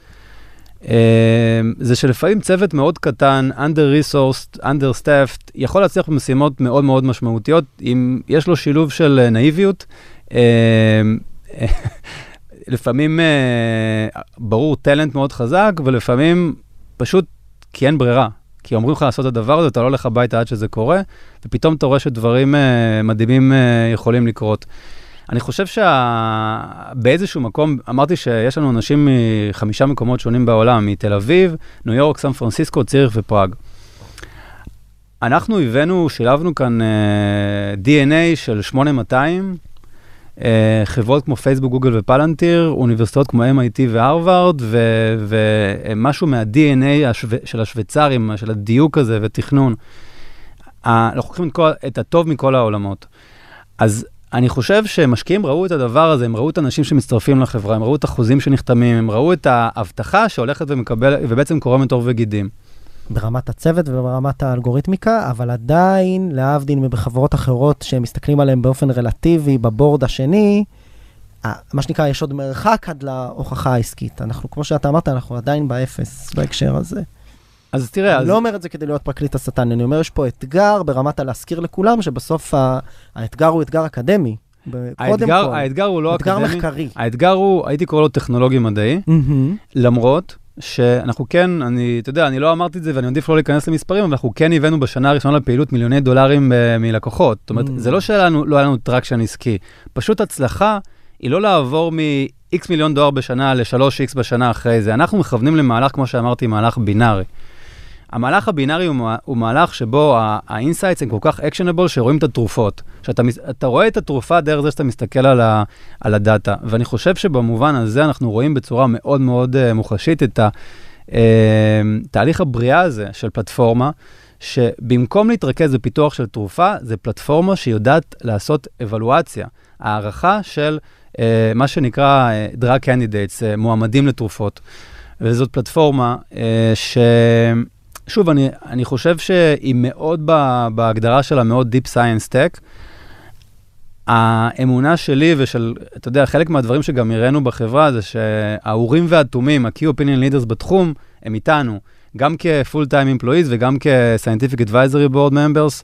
Speaker 3: זה שלפעמים צוות מאוד קטן, under-resourced, under-staffed, יכול להצליח במשימות מאוד מאוד משמעותיות, אם יש לו שילוב של אה, נאיביות. אה, אה, לפעמים, אה, ברור, טלנט מאוד חזק, ולפעמים פשוט כי אין ברירה. כי אומרים לך לעשות את הדבר הזה, אתה לא הולך הביתה עד שזה קורה, ופתאום אתה רואה שדברים אה, מדהימים אה, יכולים לקרות. אני חושב שבאיזשהו מקום, אמרתי שיש לנו אנשים מחמישה מקומות שונים בעולם, מתל אביב, ניו יורק, סן פרנסיסקו, ציריך ופראג. אנחנו הבאנו, שילבנו כאן uh, DNA של 8200, uh, חברות כמו פייסבוק, גוגל ופלנטיר, אוניברסיטאות כמו MIT והרווארד, ומשהו מה-DNA השו... של השוויצרים, של הדיוק הזה ותכנון. אנחנו לוקחים את, כל, את הטוב מכל העולמות. אז אני חושב שמשקיעים ראו את הדבר הזה, הם ראו את האנשים שמצטרפים לחברה, הם ראו את החוזים שנחתמים, הם ראו את ההבטחה שהולכת ומקבל, ובעצם קורמת עור וגידים.
Speaker 1: ברמת הצוות וברמת האלגוריתמיקה, אבל עדיין, להבדיל מבחברות אחרות שהם מסתכלים עליהן באופן רלטיבי בבורד השני, מה שנקרא, יש עוד מרחק עד להוכחה העסקית. אנחנו, כמו שאתה אמרת, אנחנו עדיין באפס בהקשר הזה.
Speaker 3: אז תראה,
Speaker 1: אני
Speaker 3: אז...
Speaker 1: לא אומר את זה כדי להיות פרקליט השטן, אני אומר, יש פה אתגר ברמת הלהזכיר לכולם, שבסוף ה- האתגר הוא אתגר אקדמי.
Speaker 3: האתגר,
Speaker 1: כל.
Speaker 3: האתגר הוא לא
Speaker 1: אתגר
Speaker 3: אקדמי,
Speaker 1: מחקרי.
Speaker 3: האתגר הוא, הייתי קורא לו טכנולוגי-מדעי,
Speaker 1: מהמם.
Speaker 3: למרות שאנחנו כן, אני, אתה יודע, אני לא אמרתי את זה ואני עדיף לא להיכנס למספרים, אבל אנחנו כן הבאנו בשנה הראשונה לפעילות מיליוני דולרים אה, מלקוחות. זאת אומרת,
Speaker 1: Mm.
Speaker 3: זה לא שלנו, לא היה לנו traction עסקי, פשוט הצלחה היא לא לעבור מ-X מיליון דולר בשנה ל-3X בשנה אחרי זה. אנחנו מכוונים למהלך, כמו שאמרתי, מהלך בינארי. המהלך הבינארי הוא, הוא מהלך שבו ה insights הם כל כך actionable שרואים את התרופות. שאתה רואה את התרופה דרך זה שאתה מסתכל על, ה, על הדאטה. ואני חושב שבמובן הזה אנחנו רואים בצורה מאוד מאוד uh, מוחשית את התהליך הבריאה הזה של פלטפורמה, שבמקום להתרכז בפיתוח של תרופה, זה פלטפורמה שיודעת לעשות אבולוציה, הערכה של uh, מה שנקרא uh, drug candidates, uh, מועמדים לתרופות. וזאת פלטפורמה uh, ש... שוב, אני, אני חושב שהיא מאוד ב, בהגדרה שלה, מאוד Deep Science Tech. האמונה שלי ושל, אתה יודע, חלק מהדברים שגם הראינו בחברה זה שהאורים והתומים, ה-Key Opinion Leaders בתחום, הם איתנו, גם כ-full time employees וגם כ-scientific advisory board members.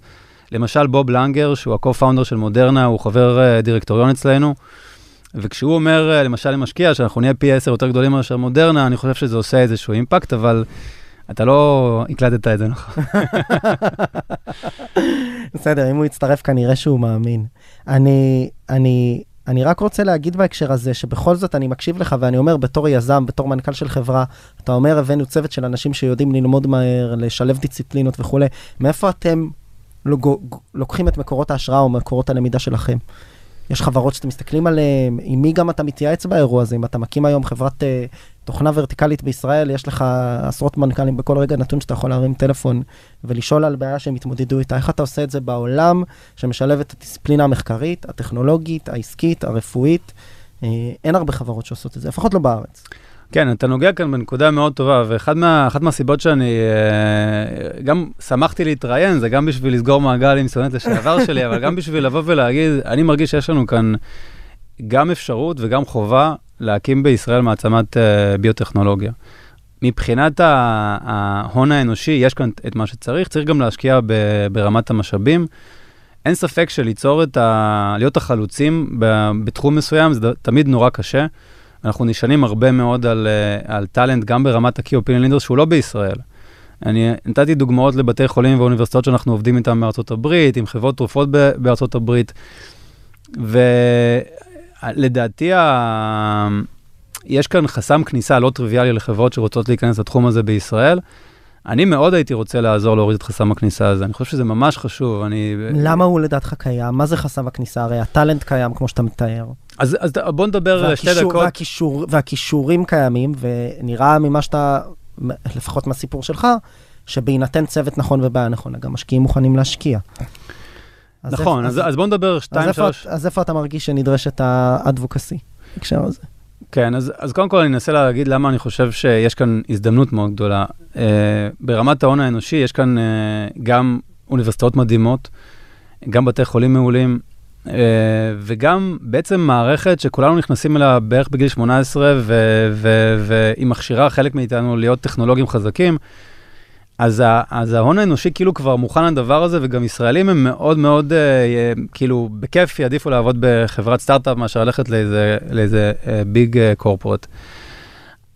Speaker 3: למשל, בוב לנגר, שהוא ה-co-founder של מודרנה, הוא חבר uh, דירקטוריון אצלנו, וכשהוא אומר, uh, למשל למשקיע, שאנחנו נהיה פי 10 יותר גדולים מאשר מודרנה, אני חושב שזה עושה איזשהו אימפקט, אבל אתה לא הקלטת את זה נכון.
Speaker 1: בסדר, אם הוא יצטרף כנראה שהוא מאמין. אני, אני, אני רק רוצה להגיד בהקשר הזה, שבכל זאת אני מקשיב לך ואני אומר, בתור יזם, בתור מנכ"ל של חברה, אתה אומר, הבאנו צוות של אנשים שיודעים ללמוד מהר, לשלב דיסציפלינות וכולי. מאיפה אתם לוג- לוקחים את מקורות ההשראה או מקורות הלמידה שלכם? יש חברות שאתם מסתכלים עליהן, עם מי גם אתה מתייעץ באירוע הזה? אם אתה מקים היום חברת אה, תוכנה ורטיקלית בישראל, יש לך עשרות מנכ"לים בכל רגע נתון שאתה יכול להרים טלפון ולשאול על בעיה שהם התמודדו איתה. איך אתה עושה את זה בעולם שמשלב את הדיסציפלינה המחקרית, הטכנולוגית, העסקית, הרפואית? אה, אין הרבה חברות שעושות את זה, לפחות לא בארץ.
Speaker 3: כן, אתה נוגע כאן בנקודה מאוד טובה, ואחת מה, מהסיבות שאני אה, גם שמחתי להתראיין, זה גם בשביל לסגור מעגל עם סטודנט לשעבר שלי, אבל גם בשביל לבוא ולהגיד, אני מרגיש שיש לנו כאן גם אפשרות וגם חובה להקים בישראל מעצמת אה, ביוטכנולוגיה. מבחינת ההון האנושי, יש כאן את מה שצריך, צריך גם להשקיע ברמת המשאבים. אין ספק שליצור את ה... להיות החלוצים בתחום מסוים זה תמיד נורא קשה. אנחנו נשענים הרבה מאוד על, אה, על טאלנט, גם ברמת ה-Key Opinion Leaders שהוא לא בישראל. אני נתתי דוגמאות לבתי חולים ואוניברסיטאות שאנחנו עובדים איתם בארצות הברית, עם חברות תרופות בארצות הברית, ולדעתי ה... יש כאן חסם כניסה לא טריוויאלי לחברות שרוצות להיכנס לתחום הזה בישראל. אני מאוד הייתי רוצה לעזור להוריד את חסם הכניסה הזה, אני חושב שזה ממש חשוב, אני...
Speaker 1: למה הוא לדעתך קיים? מה זה חסם הכניסה? הרי הטאלנט קיים, כמו שאתה מתאר.
Speaker 3: אז, אז בוא נדבר שתי דקות.
Speaker 1: והכישור, והכישורים קיימים, ונראה ממה שאתה, לפחות מהסיפור שלך, שבהינתן צוות נכון ובעיה נכונה, גם משקיעים מוכנים להשקיע. אז
Speaker 3: נכון,
Speaker 1: איפה-
Speaker 3: אז, אז בוא נדבר
Speaker 1: אז
Speaker 3: שתיים,
Speaker 1: איפה,
Speaker 3: שלוש...
Speaker 1: אז איפה אתה מרגיש שנדרשת האדבוקסי בהקשר הזה?
Speaker 3: כן, אז, אז קודם כל אני אנסה להגיד למה אני חושב שיש כאן הזדמנות מאוד גדולה. Uh, ברמת ההון האנושי יש כאן uh, גם אוניברסיטאות מדהימות, גם בתי חולים מעולים, uh, וגם בעצם מערכת שכולנו נכנסים אליה בערך בגיל 18, ו- ו- והיא מכשירה חלק מאיתנו להיות טכנולוגים חזקים. אז, ה- אז ההון האנושי כאילו כבר מוכן לדבר הזה, וגם ישראלים הם מאוד מאוד, uh, כאילו, בכיף יעדיפו לעבוד בחברת סטארט-אפ מאשר ללכת לאיזה, לאיזה uh, ביג קורפורט.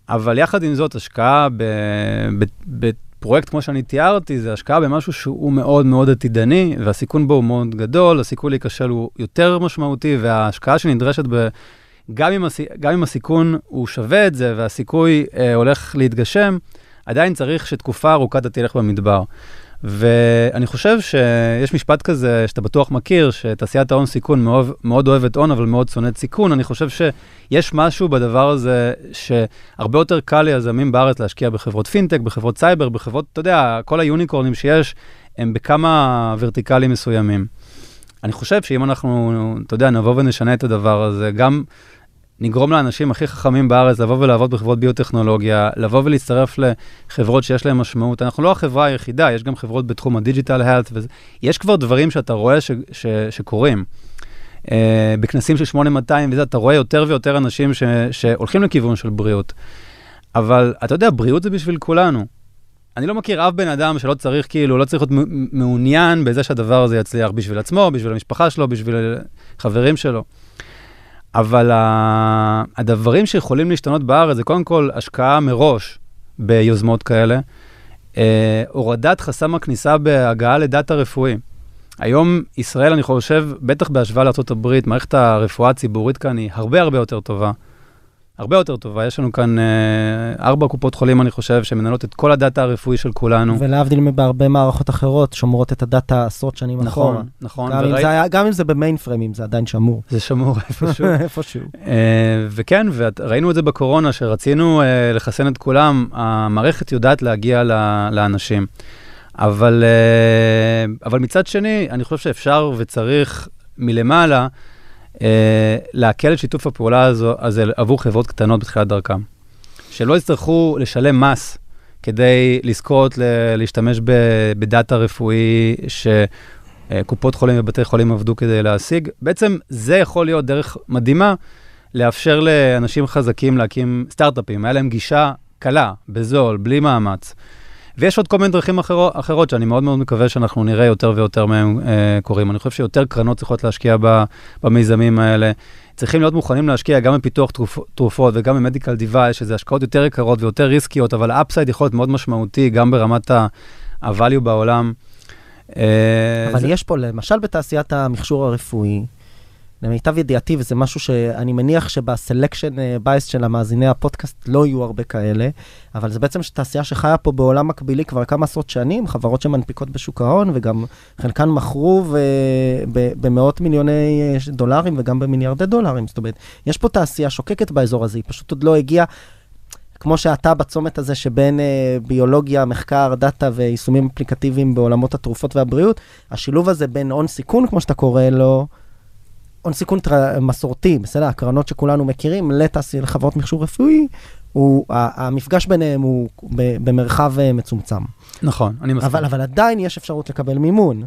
Speaker 3: אבל יחד עם זאת, השקעה ב, ב, בפרויקט כמו שאני תיארתי, זה השקעה במשהו שהוא מאוד מאוד עתידני, והסיכון בו הוא מאוד גדול, הסיכוי להיכשל הוא יותר משמעותי, וההשקעה שנדרשת ב... גם אם, הסי, גם אם הסיכון הוא שווה את זה והסיכוי אה, הולך להתגשם, עדיין צריך שתקופה ארוכה אתה תלך במדבר. ואני חושב שיש משפט כזה שאתה בטוח מכיר, שתעשיית ההון סיכון מאוד, מאוד אוהבת הון, אבל מאוד שונאת סיכון. אני חושב שיש משהו בדבר הזה שהרבה יותר קל ליזמים בארץ להשקיע בחברות פינטק, בחברות סייבר, בחברות, אתה יודע, כל היוניקורנים שיש, הם בכמה vertical־ים מסוימים. אני חושב שאם אנחנו, אתה יודע, נבוא ונשנה את הדבר הזה, גם נגרום לאנשים הכי חכמים בארץ לבוא ולעבוד בחברות ביוטכנולוגיה, לבוא ולהצטרף לחברות שיש להן משמעות. אנחנו לא החברה היחידה, יש גם חברות בתחום הדיג'יטל הלט, יש כבר דברים שאתה רואה ש, ש, שקורים. Uh, בכנסים של 8200 וזה, אתה רואה יותר ויותר אנשים ש, שהולכים לכיוון של בריאות. אבל אתה יודע, בריאות זה בשביל כולנו. אני לא מכיר אף בן אדם שלא צריך, כאילו, לא צריך להיות מעוניין בזה שהדבר הזה יצליח בשביל עצמו, בשביל המשפחה שלו, בשביל חברים שלו. אבל הדברים שיכולים להשתנות בארץ זה קודם כל השקעה מראש ביוזמות כאלה, אה, הורדת חסם הכניסה בהגעה לדאטה רפואי. היום ישראל, אני חושב, בטח בהשוואה לארה"ב, מערכת הרפואה הציבורית כאן היא הרבה הרבה יותר טובה. הרבה יותר טובה. יש לנו כאן אה, ארבע קופות חולים, אני חושב, שמנהלות את כל הדאטה הרפואי של כולנו.
Speaker 1: ולהבדיל מבהרבה מערכות אחרות, שומרות את הדאטה עשרות שנים אחורה.
Speaker 3: נכון, נכון. וראי-
Speaker 1: גם אם זה במיין פריימים, זה עדיין שמור.
Speaker 3: זה שמור איפשהו.
Speaker 1: איפשהו.
Speaker 3: אה, וכן, וראינו את זה בקורונה, שרצינו אה, לחסן את כולם, המערכת יודעת להגיע לאנשים. אבל, אבל מצד שני, אני חושב שאפשר וצריך מלמעלה להקל את שיתוף הפעולה הזו, הזה עבור חברות קטנות בתחילת דרכם. שלא יצטרכו לשלם מס כדי לזכות ל- להשתמש ב- בדאטה רפואי שקופות חולים ובתי חולים עבדו כדי להשיג. בעצם זה יכול להיות דרך מדהימה לאפשר לאנשים חזקים להקים סטארט-אפים. היה להם גישה קלה, בזול, בלי מאמץ. ויש עוד כל מיני דרכים אחרות, אחרות שאני מאוד מאוד מקווה שאנחנו נראה יותר ויותר מהם אה, קורים. אני חושב שיותר קרנות צריכות להשקיע ב, במיזמים האלה. צריכים להיות מוכנים להשקיע גם בפיתוח תרופ, תרופות וגם ב medical device, שזה השקעות יותר יקרות ויותר risky־ות, אבל ה upside יכול להיות מאוד משמעותי גם ברמת ה-value בעולם. אה,
Speaker 1: אבל
Speaker 3: זה-
Speaker 1: יש פה, למשל בתעשיית המכשור הרפואי, למיטב ידיעתי, וזה משהו שאני מניח שב selection bias של המאזיני הפודקאסט לא יהיו הרבה כאלה, אבל זה בעצם תעשייה שחיה פה בעולם מקבילי כבר כמה עשרות שנים, חברות שמנפיקות בשוק ההון, וגם חלקן מכרו במאות מיליוני אה, דולרים וגם במיליארדי דולרים. זאת אומרת, יש פה תעשייה שוקקת באזור הזה, היא פשוט עוד לא הגיעה. כמו שאתה בצומת הזה שבין אה, ביולוגיה, מחקר, דאטה ויישומים אפליקטיביים בעולמות התרופות והבריאות, השילוב הזה בין הון סיכון, כמו שאתה קורא לו, הון סיכון טר... מסורתי, בסדר? הקרנות שכולנו מכירים, לתעשייה, לחברות מכשור רפואי, הוא, המפגש ביניהם הוא במרחב אה, מצומצם.
Speaker 3: נכון, אני מסכים.
Speaker 1: אבל, אבל עדיין יש אפשרות לקבל מימון.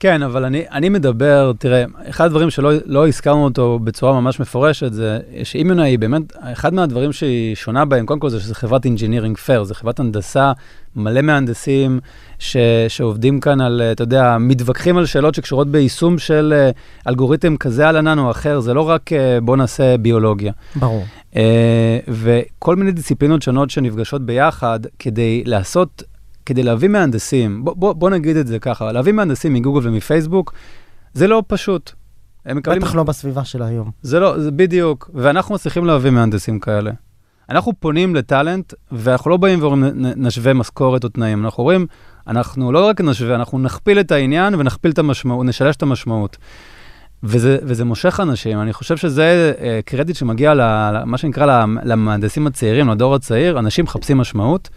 Speaker 3: כן, אבל אני, אני מדבר, תראה, אחד הדברים שלא לא הזכרנו אותו בצורה ממש מפורשת, זה שאימונאי היא באמת, אחד מהדברים שהיא שונה בהם, קודם כל זה שזו חברת אינג'ינירינג פייר, זו חברת הנדסה, מלא מהנדסים ש, שעובדים כאן על, אתה יודע, מתווכחים על שאלות שקשורות ביישום של אה, אלגוריתם כזה על ענן או אחר, זה לא רק אה, בוא נעשה ביולוגיה.
Speaker 1: ברור.
Speaker 3: Uh, וכל מיני דיסציפלינות שונות שנפגשות ביחד כדי לעשות, כדי להביא מהנדסים, בוא, בוא, בוא נגיד את זה ככה, להביא מהנדסים מגוגל ומפייסבוק, זה לא פשוט. הם מקבלים...
Speaker 1: בטח לא בסביבה של היום.
Speaker 3: זה לא, זה בדיוק, ואנחנו מצליחים להביא מהנדסים כאלה. אנחנו פונים לטאלנט, ואנחנו לא באים ואומרים "נ- נשווה משכורת או תנאים, אנחנו אומרים, אנחנו לא רק נשווה, אנחנו נכפיל את העניין ונכפיל את המשמעות, נשלש את המשמעות. וזה, וזה מושך אנשים, אני חושב שזה אה, קרדיט שמגיע למה שנקרא למ- למהנדסים הצעירים, לדור הצעיר, אנשים מחפשים משמעות.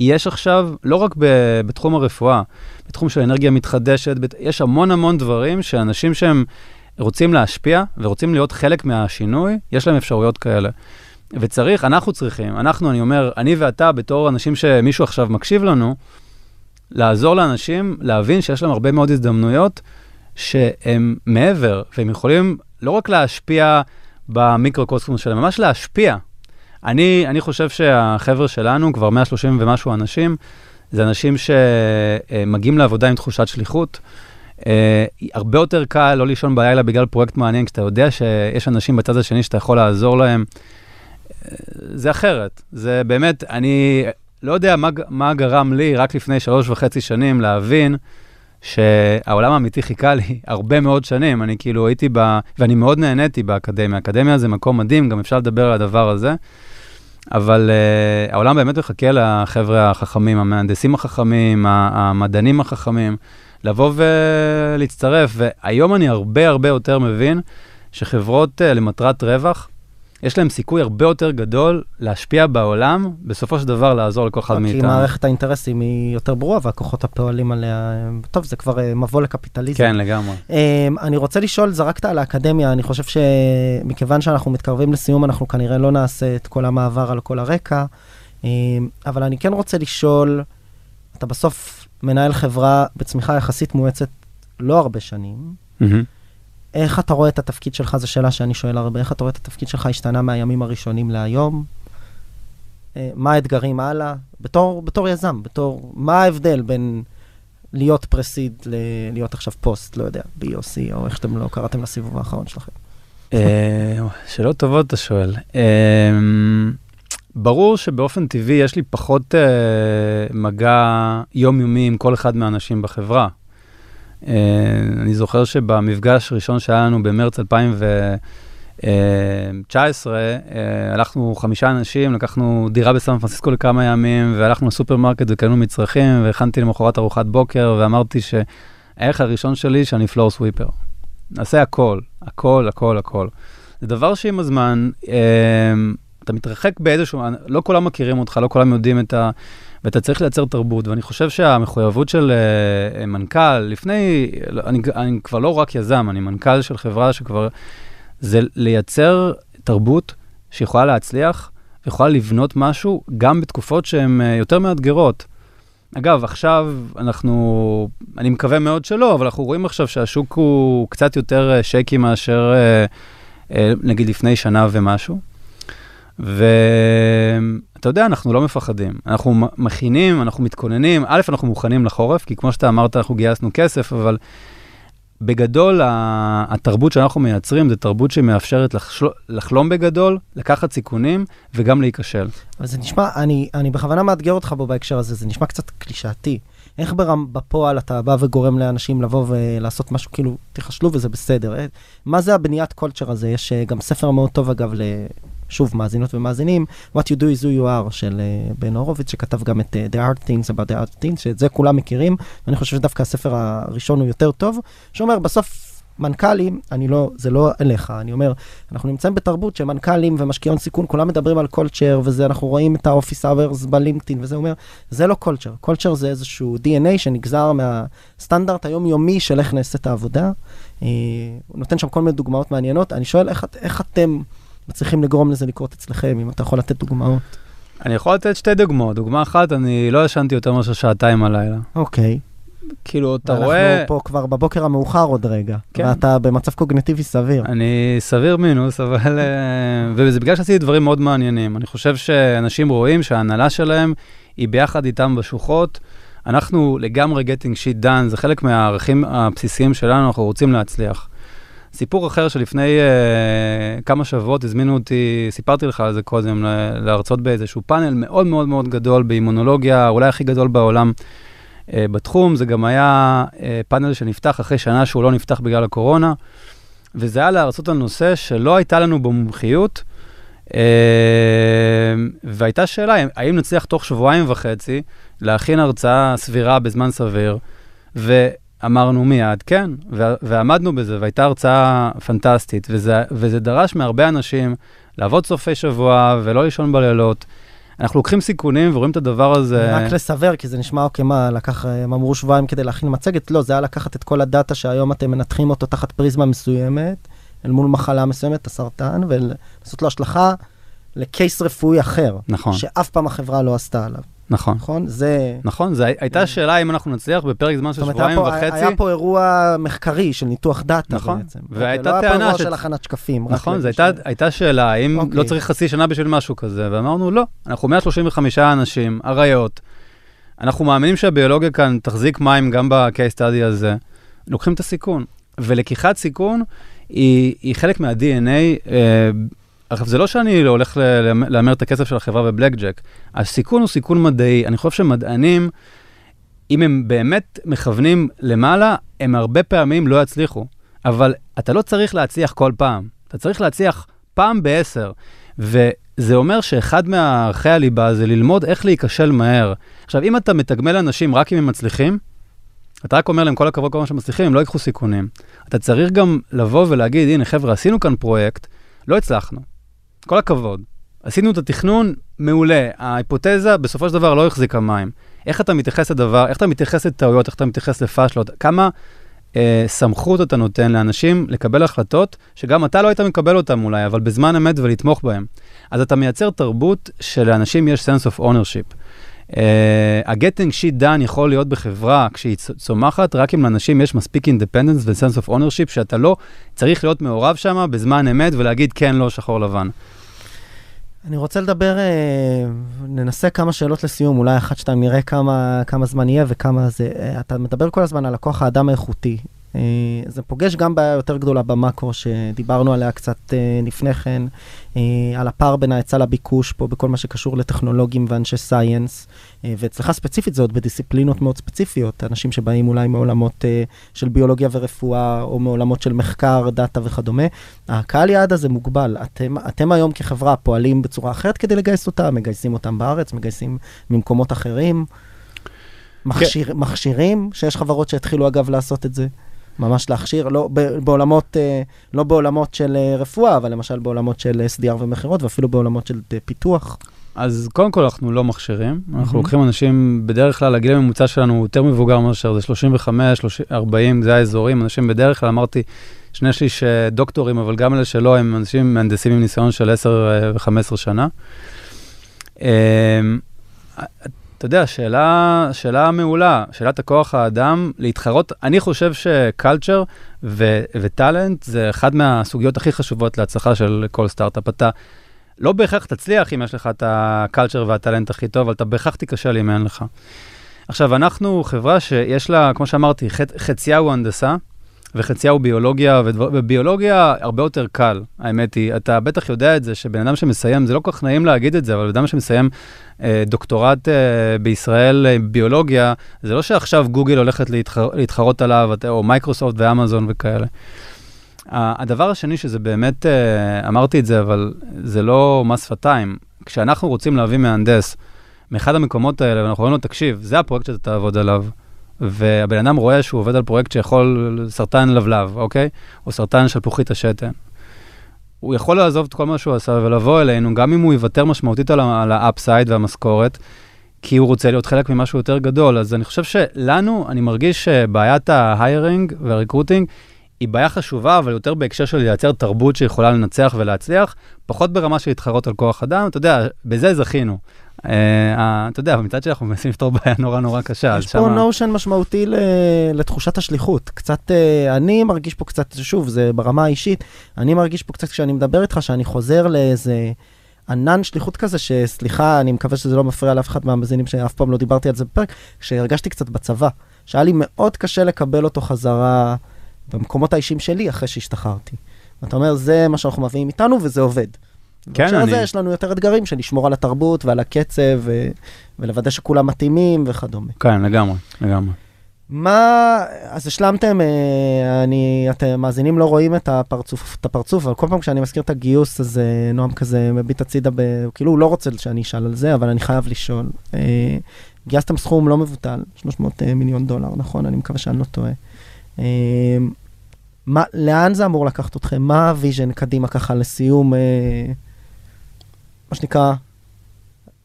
Speaker 3: יש עכשיו, לא רק ב- בתחום הרפואה, בתחום של אנרגיה מתחדשת, בת- יש המון המון דברים שאנשים שהם רוצים להשפיע ורוצים להיות חלק מהשינוי, יש להם אפשרויות כאלה. וצריך, אנחנו צריכים, אנחנו, אני אומר, אני ואתה, בתור אנשים שמישהו עכשיו מקשיב לנו, לעזור לאנשים להבין שיש להם הרבה מאוד הזדמנויות שהם מעבר, והם יכולים לא רק להשפיע במיקרוקוסמוס שלהם, ממש להשפיע. אני, אני חושב שהחבר'ה שלנו, כבר 130 ומשהו אנשים, זה אנשים שמגיעים לעבודה עם תחושת שליחות. אה, הרבה יותר קל לא לישון בלילה בגלל פרויקט מעניין, כשאתה יודע שיש אנשים בצד השני שאתה יכול לעזור להם. זה אחרת. זה באמת, אני לא יודע מה, מה גרם לי רק לפני שלוש וחצי שנים להבין שהעולם האמיתי חיכה לי הרבה מאוד שנים. אני כאילו הייתי ב... ואני מאוד נהניתי באקדמיה. אקדמיה זה מקום מדהים, גם אפשר לדבר על הדבר הזה. אבל uh, העולם באמת מחכה לחבר'ה החכמים, המהנדסים החכמים, המדענים החכמים, לבוא ולהצטרף. והיום אני הרבה הרבה יותר מבין שחברות uh, למטרת רווח, יש להם סיכוי הרבה יותר גדול להשפיע בעולם, בסופו של דבר לעזור לכל אחד
Speaker 1: כי
Speaker 3: מאיתנו.
Speaker 1: מערכת האינטרסים היא יותר ברורה והכוחות הפועלים עליה, טוב, זה כבר אה, מבוא לקפיטליזם.
Speaker 3: כן, לגמרי.
Speaker 1: Um, אני רוצה לשאול, זרקת על האקדמיה, אני חושב שמכיוון שאנחנו מתקרבים לסיום, אנחנו כנראה לא נעשה את כל המעבר על כל הרקע, um, אבל אני כן רוצה לשאול, אתה בסוף מנהל חברה בצמיחה יחסית מואצת לא הרבה שנים,
Speaker 3: מהמם.
Speaker 1: איך אתה רואה את התפקיד שלך, זו שאלה שאני שואל הרבה, איך אתה רואה את התפקיד שלך השתנה מהימים הראשונים להיום? אה, מה האתגרים הלאה, בתור, בתור יזם, בתור, מה ההבדל בין להיות פרסיד ללהיות עכשיו פוסט, לא יודע, BOC, או איך שאתם לא קראתם לסיבוב האחרון שלכם.
Speaker 3: אה, שאלות טובות אתה שואל. אה, ברור שבאופן טבעי יש לי פחות מגע יומיומי עם כל אחד מהאנשים בחברה. אני זוכר שבמפגש הראשון שהיה לנו במרץ 2019, הלכנו חמישה אנשים, לקחנו דירה בסן פרנסיסקו לכמה ימים, והלכנו לסופרמרקט וקנו מצרכים, והכנתי למחרת ארוחת בוקר, ואמרתי שהערך הראשון שלי שאני פלור סוויפר. נעשה הכל, הכל, הכל, הכל. זה דבר שעם הזמן, אה, אתה מתרחק באיזשהו, לא כולם מכירים אותך, לא כולם יודעים את ה... ואתה צריך לייצר תרבות, ואני חושב שהמחויבות של uh, מנכ"ל, לפני, אני, אני כבר לא רק יזם, אני מנכ"ל של חברה שכבר, זה לייצר תרבות שיכולה להצליח, ויכולה לבנות משהו גם בתקופות שהן uh, יותר מאתגרות. אגב, עכשיו אנחנו, אני מקווה מאוד שלא, אבל אנחנו רואים עכשיו שהשוק הוא קצת יותר שייקי מאשר נגיד לפני שנה ומשהו. ואתה יודע, אנחנו לא מפחדים. אנחנו מכינים, אנחנו מתכוננים. א', אנחנו מוכנים לחורף, כי כמו שאתה אמרת, אנחנו גייסנו כסף, אבל בגדול, התרבות שאנחנו מייצרים זה תרבות שמאפשרת לחשל... לחלום בגדול, לקחת סיכונים וגם להיכשל.
Speaker 1: אבל זה נשמע, אני, אני בכוונה מאתגר אותך בו בהקשר הזה, זה נשמע קצת קלישאתי. איך ברם, בפועל אתה בא וגורם לאנשים לבוא ולעשות משהו, כאילו, תיכשלו וזה בסדר. אה, מה זה הבניית culture הזה? יש אה, גם ספר מאוד טוב, אגב, שוב, מאזינות ומאזינים, What you do is who you are של uh, בן הורוביץ, שכתב גם את uh, The Hard Thing about Hard Things, שאת זה כולם מכירים, ואני חושב שדווקא הספר הראשון הוא יותר טוב, שאומר, בסוף מנכ"לים, אני לא, זה לא אליך, אני אומר, אנחנו נמצאים בתרבות שמנכ"לים ומשקיעי הון סיכון, כולם מדברים על culture, וזה, אנחנו רואים את ה office hours בלינקדאין, וזה. אומר, זה לא culture, culture זה איזשהו DNA שנגזר מהסטנדרט היומיומי של איך נעשית העבודה. אה, הוא נותן שם כל מיני דוגמאות מעניינות, אני שואל איך, איך אתם... מצליחים לגרום לזה לקרות אצלכם, אם אתה יכול לתת דוגמאות.
Speaker 3: אני יכול לתת שתי דוגמאות. דוגמה אחת, אני לא ישנתי יותר מאשר שעתיים הלילה.
Speaker 1: אוקיי.
Speaker 3: כאילו, אתה רואה...
Speaker 1: אנחנו פה כבר בבוקר המאוחר עוד רגע. כן. ואתה במצב קוגנטיבי סביר.
Speaker 3: אני סביר מינוס, אבל... אה, וזה בגלל שעשיתי דברים מאוד מעניינים. אני חושב שאנשים רואים שההנהלה שלהם היא ביחד איתם בשוחות. אנחנו לגמרי getting shit done, זה חלק מהערכים הבסיסיים שלנו, אנחנו רוצים להצליח. סיפור אחר שלפני uh, כמה שבועות הזמינו אותי, סיפרתי לך על זה קודם, להרצות באיזשהו פאנל מאוד מאוד מאוד גדול באימונולוגיה, אולי הכי גדול בעולם uh, בתחום. זה גם היה uh, פאנל שנפתח אחרי שנה שהוא לא נפתח בגלל הקורונה, וזה היה להרצות על נושא שלא הייתה לנו בו מומחיות. Uh, והייתה שאלה, האם נצליח תוך שבועיים וחצי להכין הרצאה סבירה בזמן סביר, ו... אמרנו מיד, כן, ועמדנו בזה, והייתה הרצאה פנטסטית, וזה, וזה דרש מהרבה אנשים לעבוד סופי שבוע ולא לישון בלילות. אנחנו לוקחים סיכונים ורואים את הדבר הזה.
Speaker 1: רק לסבר, כי זה נשמע, אוקיי, מה, לקח, הם אמרו שבועיים כדי להכין מצגת? לא, זה היה לקחת את כל הדאטה שהיום אתם מנתחים אותו תחת פריזמה מסוימת, אל מול מחלה מסוימת, הסרטן, ולעשות לו השלכה לקייס רפואי אחר.
Speaker 3: נכון.
Speaker 1: שאף פעם החברה לא עשתה עליו.
Speaker 3: נכון.
Speaker 1: נכון? זה...
Speaker 3: נכון, זו הייתה שאלה אם אנחנו נצליח בפרק זמן של שבועיים וחצי.
Speaker 1: היה פה אירוע מחקרי של ניתוח דאטה
Speaker 3: נכון,
Speaker 1: בעצם.
Speaker 3: והייתה
Speaker 1: טענה...
Speaker 3: לא היה פה
Speaker 1: אירוע של הכנת שקפים.
Speaker 3: נכון, זו הייתה, הייתה שאלה, האם אוקיי. לא צריך חצי שנה בשביל משהו כזה, ואמרנו, לא, אנחנו 135 אנשים, אריות, אנחנו מאמינים שהביולוגיה כאן תחזיק מים גם ב-case study הזה, לוקחים את הסיכון. ולקיחת סיכון היא, היא חלק מה-DNA אה, עכשיו, זה לא שאני לא הולך להמר את הכסף של החברה בבלק ג'ק. הסיכון הוא סיכון מדעי. אני חושב שמדענים, אם הם באמת מכוונים למעלה, הם הרבה פעמים לא יצליחו. אבל אתה לא צריך להצליח כל פעם. אתה צריך להצליח פעם בעשר. וזה אומר שאחד מערכי הליבה זה ללמוד איך להיכשל מהר. עכשיו, אם אתה מתגמל אנשים רק אם הם מצליחים, אתה רק אומר להם כל הכבוד, כל מה שהם מצליחים, הם לא ייקחו סיכונים. אתה צריך גם לבוא ולהגיד, הנה חבר'ה, עשינו כאן פרויקט, לא הצלחנו. כל הכבוד. עשינו את התכנון, מעולה. ההיפותזה בסופו של דבר לא החזיקה מים. איך אתה מתייחס לדבר, איך אתה מתייחס לטעויות, איך אתה מתייחס לפאשלות, כמה אה, סמכות אתה נותן לאנשים לקבל החלטות שגם אתה לא היית מקבל אותן אולי, אבל בזמן אמת ולתמוך בהם. אז אתה מייצר תרבות שלאנשים יש sense of ownership. ה-getting shit done יכול להיות בחברה כשהיא צומחת, רק אם לאנשים יש מספיק independence ו-sense of ownership, שאתה לא צריך להיות מעורב שם בזמן אמת ולהגיד כן, לא, שחור לבן.
Speaker 1: אני רוצה לדבר, אה, ננסה כמה שאלות לסיום, אולי אחת, שתיים, נראה כמה, כמה זמן יהיה וכמה זה. אה, אתה מדבר כל הזמן על הכוח האדם האיכותי. אה, זה פוגש גם בעיה יותר גדולה במאקרו, שדיברנו עליה קצת אה, לפני כן, אה, על הפער בין ההיצע לביקוש פה, בכל מה שקשור לטכנולוגים ואנשי סייאנס. ואצלך ספציפית זה עוד בדיסציפלינות מאוד ספציפיות, אנשים שבאים אולי מעולמות של ביולוגיה ורפואה, או מעולמות של מחקר, דאטה וכדומה. הקהל יעד הזה מוגבל. אתם, אתם היום כחברה פועלים בצורה אחרת כדי לגייס אותם, מגייסים אותם בארץ, מגייסים ממקומות אחרים. מכשיר, כן. מכשירים, שיש חברות שהתחילו אגב לעשות את זה. ממש להכשיר, לא בעולמות, אה, לא בעולמות של אה, רפואה, אבל למשל בעולמות של SDR ומכירות, ואפילו בעולמות של אה, פיתוח.
Speaker 3: אז קודם כל אנחנו לא מכשירים, אנחנו mm-hmm. לוקחים אנשים, בדרך כלל הגיל הממוצע שלנו הוא יותר מבוגר מאשר זה 35, 30, 40, זה האזורים, אנשים בדרך כלל, אמרתי, שני שליש דוקטורים, אבל גם אלה שלא, הם אנשים מהנדסים עם ניסיון של 10 ו-15 שנה. אתה יודע, שאלה, שאלה מעולה, שאלת הכוח האדם, להתחרות, אני חושב שקלצ'ר וטאלנט זה אחד מהסוגיות הכי חשובות להצלחה של כל סטארט-אפ. אתה לא בהכרח תצליח אם יש לך את הקלצ'ר והטאלנט הכי טוב, אבל אתה בהכרח תיכשל אם אין לך. עכשיו, אנחנו חברה שיש לה, כמו שאמרתי, חצ, חציה הוא הנדסה, וחציה הוא ביולוגיה, וביולוגיה הרבה יותר קל, האמת היא. אתה בטח יודע את זה, שבן אדם שמסיים, זה לא כל כך נעים להגיד את זה, אבל בן אדם שמסיים אה, דוקטורט אה, בישראל אה, ביולוגיה, זה לא שעכשיו גוגל הולכת להתחר, להתחרות עליו, או מייקרוסופט ואמזון וכאלה. הדבר השני, שזה באמת, אה, אמרתי את זה, אבל זה לא מס שפתיים. כשאנחנו רוצים להביא מהנדס מאחד המקומות האלה, ואנחנו אומרים לו, תקשיב, זה הפרויקט שאתה תעבוד עליו. והבן אדם רואה שהוא עובד על פרויקט שיכול, סרטן לבלב, אוקיי? או סרטן שלפוחית השתן. הוא יכול לעזוב את כל מה שהוא עשה ולבוא אלינו, גם אם הוא יוותר משמעותית על ה upside והמשכורת, כי הוא רוצה להיות חלק ממשהו יותר גדול. אז אני חושב שלנו, אני מרגיש שבעיית ההיירינג והריקרוטינג היא בעיה חשובה, אבל יותר בהקשר של לייצר תרבות שיכולה לנצח ולהצליח, פחות ברמה של להתחרות על כוח אדם, אתה יודע, בזה זכינו. אה, אתה יודע, מצד שני אנחנו מנסים לפתור בעיה נורא נורא קשה.
Speaker 1: יש פה נושן משמעותי לתחושת השליחות. קצת, אה, אני מרגיש פה קצת, שוב, זה ברמה האישית, אני מרגיש פה קצת כשאני מדבר איתך, שאני חוזר לאיזה ענן שליחות כזה, שסליחה, אני מקווה שזה לא מפריע לאף אחד מהמאזינים שאף פעם לא דיברתי על זה בפרק, שהרגשתי קצת בצבא, שהיה לי מאוד קשה לקבל אותו חזרה במקומות האישיים שלי אחרי שהשתחררתי. ואתה אומר, זה מה שאנחנו מביאים איתנו וזה עובד. כן, אני... יש לנו יותר אתגרים של לשמור על התרבות ועל הקצב ו... ולוודא שכולם מתאימים וכדומה.
Speaker 3: כן, לגמרי, לגמרי.
Speaker 1: מה, אז השלמתם, אה, אני, אתם מאזינים לא רואים את הפרצוף, את הפרצוף, אבל כל פעם כשאני מזכיר את הגיוס, אז אה, נועם כזה מביט הצידה, ב, כאילו הוא לא רוצה שאני אשאל על זה, אבל אני חייב לשאול. אה, גייסתם סכום לא מבוטל, 300 מיליון דולר, נכון? אני מקווה שאני לא טועה. מה, לאן זה אמור לקחת אתכם? מה ה vision קדימה ככה לסיום? מה שנקרא,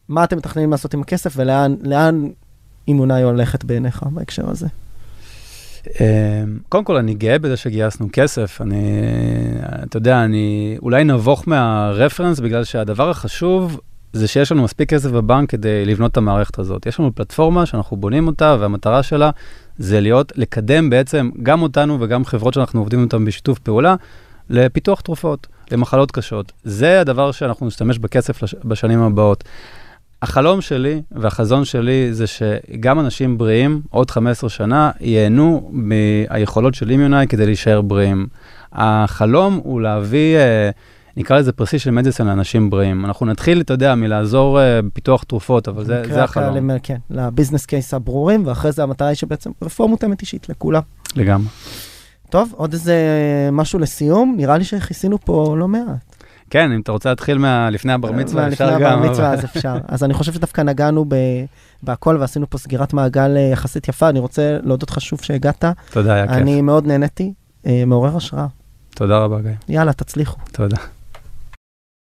Speaker 1: מה אתם מתכננים לעשות עם הכסף ולאן אימונאי הולכת בעיניך בהקשר הזה?
Speaker 3: אמ, קודם כל, אני גאה בזה שגייסנו כסף. אני, אתה יודע, אני אולי נבוך מהרפרנס, בגלל שהדבר החשוב זה שיש לנו מספיק כסף בבנק כדי לבנות את המערכת הזאת. יש לנו פלטפורמה שאנחנו בונים אותה, והמטרה שלה זה להיות, לקדם בעצם גם אותנו וגם חברות שאנחנו עובדים איתן בשיתוף פעולה, לפיתוח תרופות. למחלות קשות. זה הדבר שאנחנו נשתמש בכסף לש... בשנים הבאות. החלום שלי והחזון שלי זה שגם אנשים בריאים, עוד 15 שנה, ייהנו מהיכולות של אימיונאי כדי להישאר בריאים. החלום הוא להביא, אה, נקרא לזה פרסישן מדיסן לאנשים בריאים. אנחנו נתחיל, אתה יודע, מלעזור אה, בפיתוח תרופות, אבל זה, זה החלום.
Speaker 1: כן, לביזנס קייס הברורים, ואחרי זה המטרה היא שבעצם רפואה מותאמת אישית לכולם.
Speaker 3: לגמרי.
Speaker 1: טוב, עוד איזה משהו לסיום? נראה לי שכיסינו פה לא מעט.
Speaker 3: כן, אם אתה רוצה להתחיל לפני הבר מצווה,
Speaker 1: אפשר גם. לפני הבר מצווה, אז אפשר. אז אני חושב שדווקא נגענו בהכל ועשינו פה סגירת מעגל אה, יחסית יפה. אני רוצה להודות לך שוב שהגעת.
Speaker 3: תודה, היה כיף.
Speaker 1: אני מאוד נהניתי, אה, מעורר השראה.
Speaker 3: תודה רבה, גיא.
Speaker 1: יאללה, תצליחו.
Speaker 3: תודה.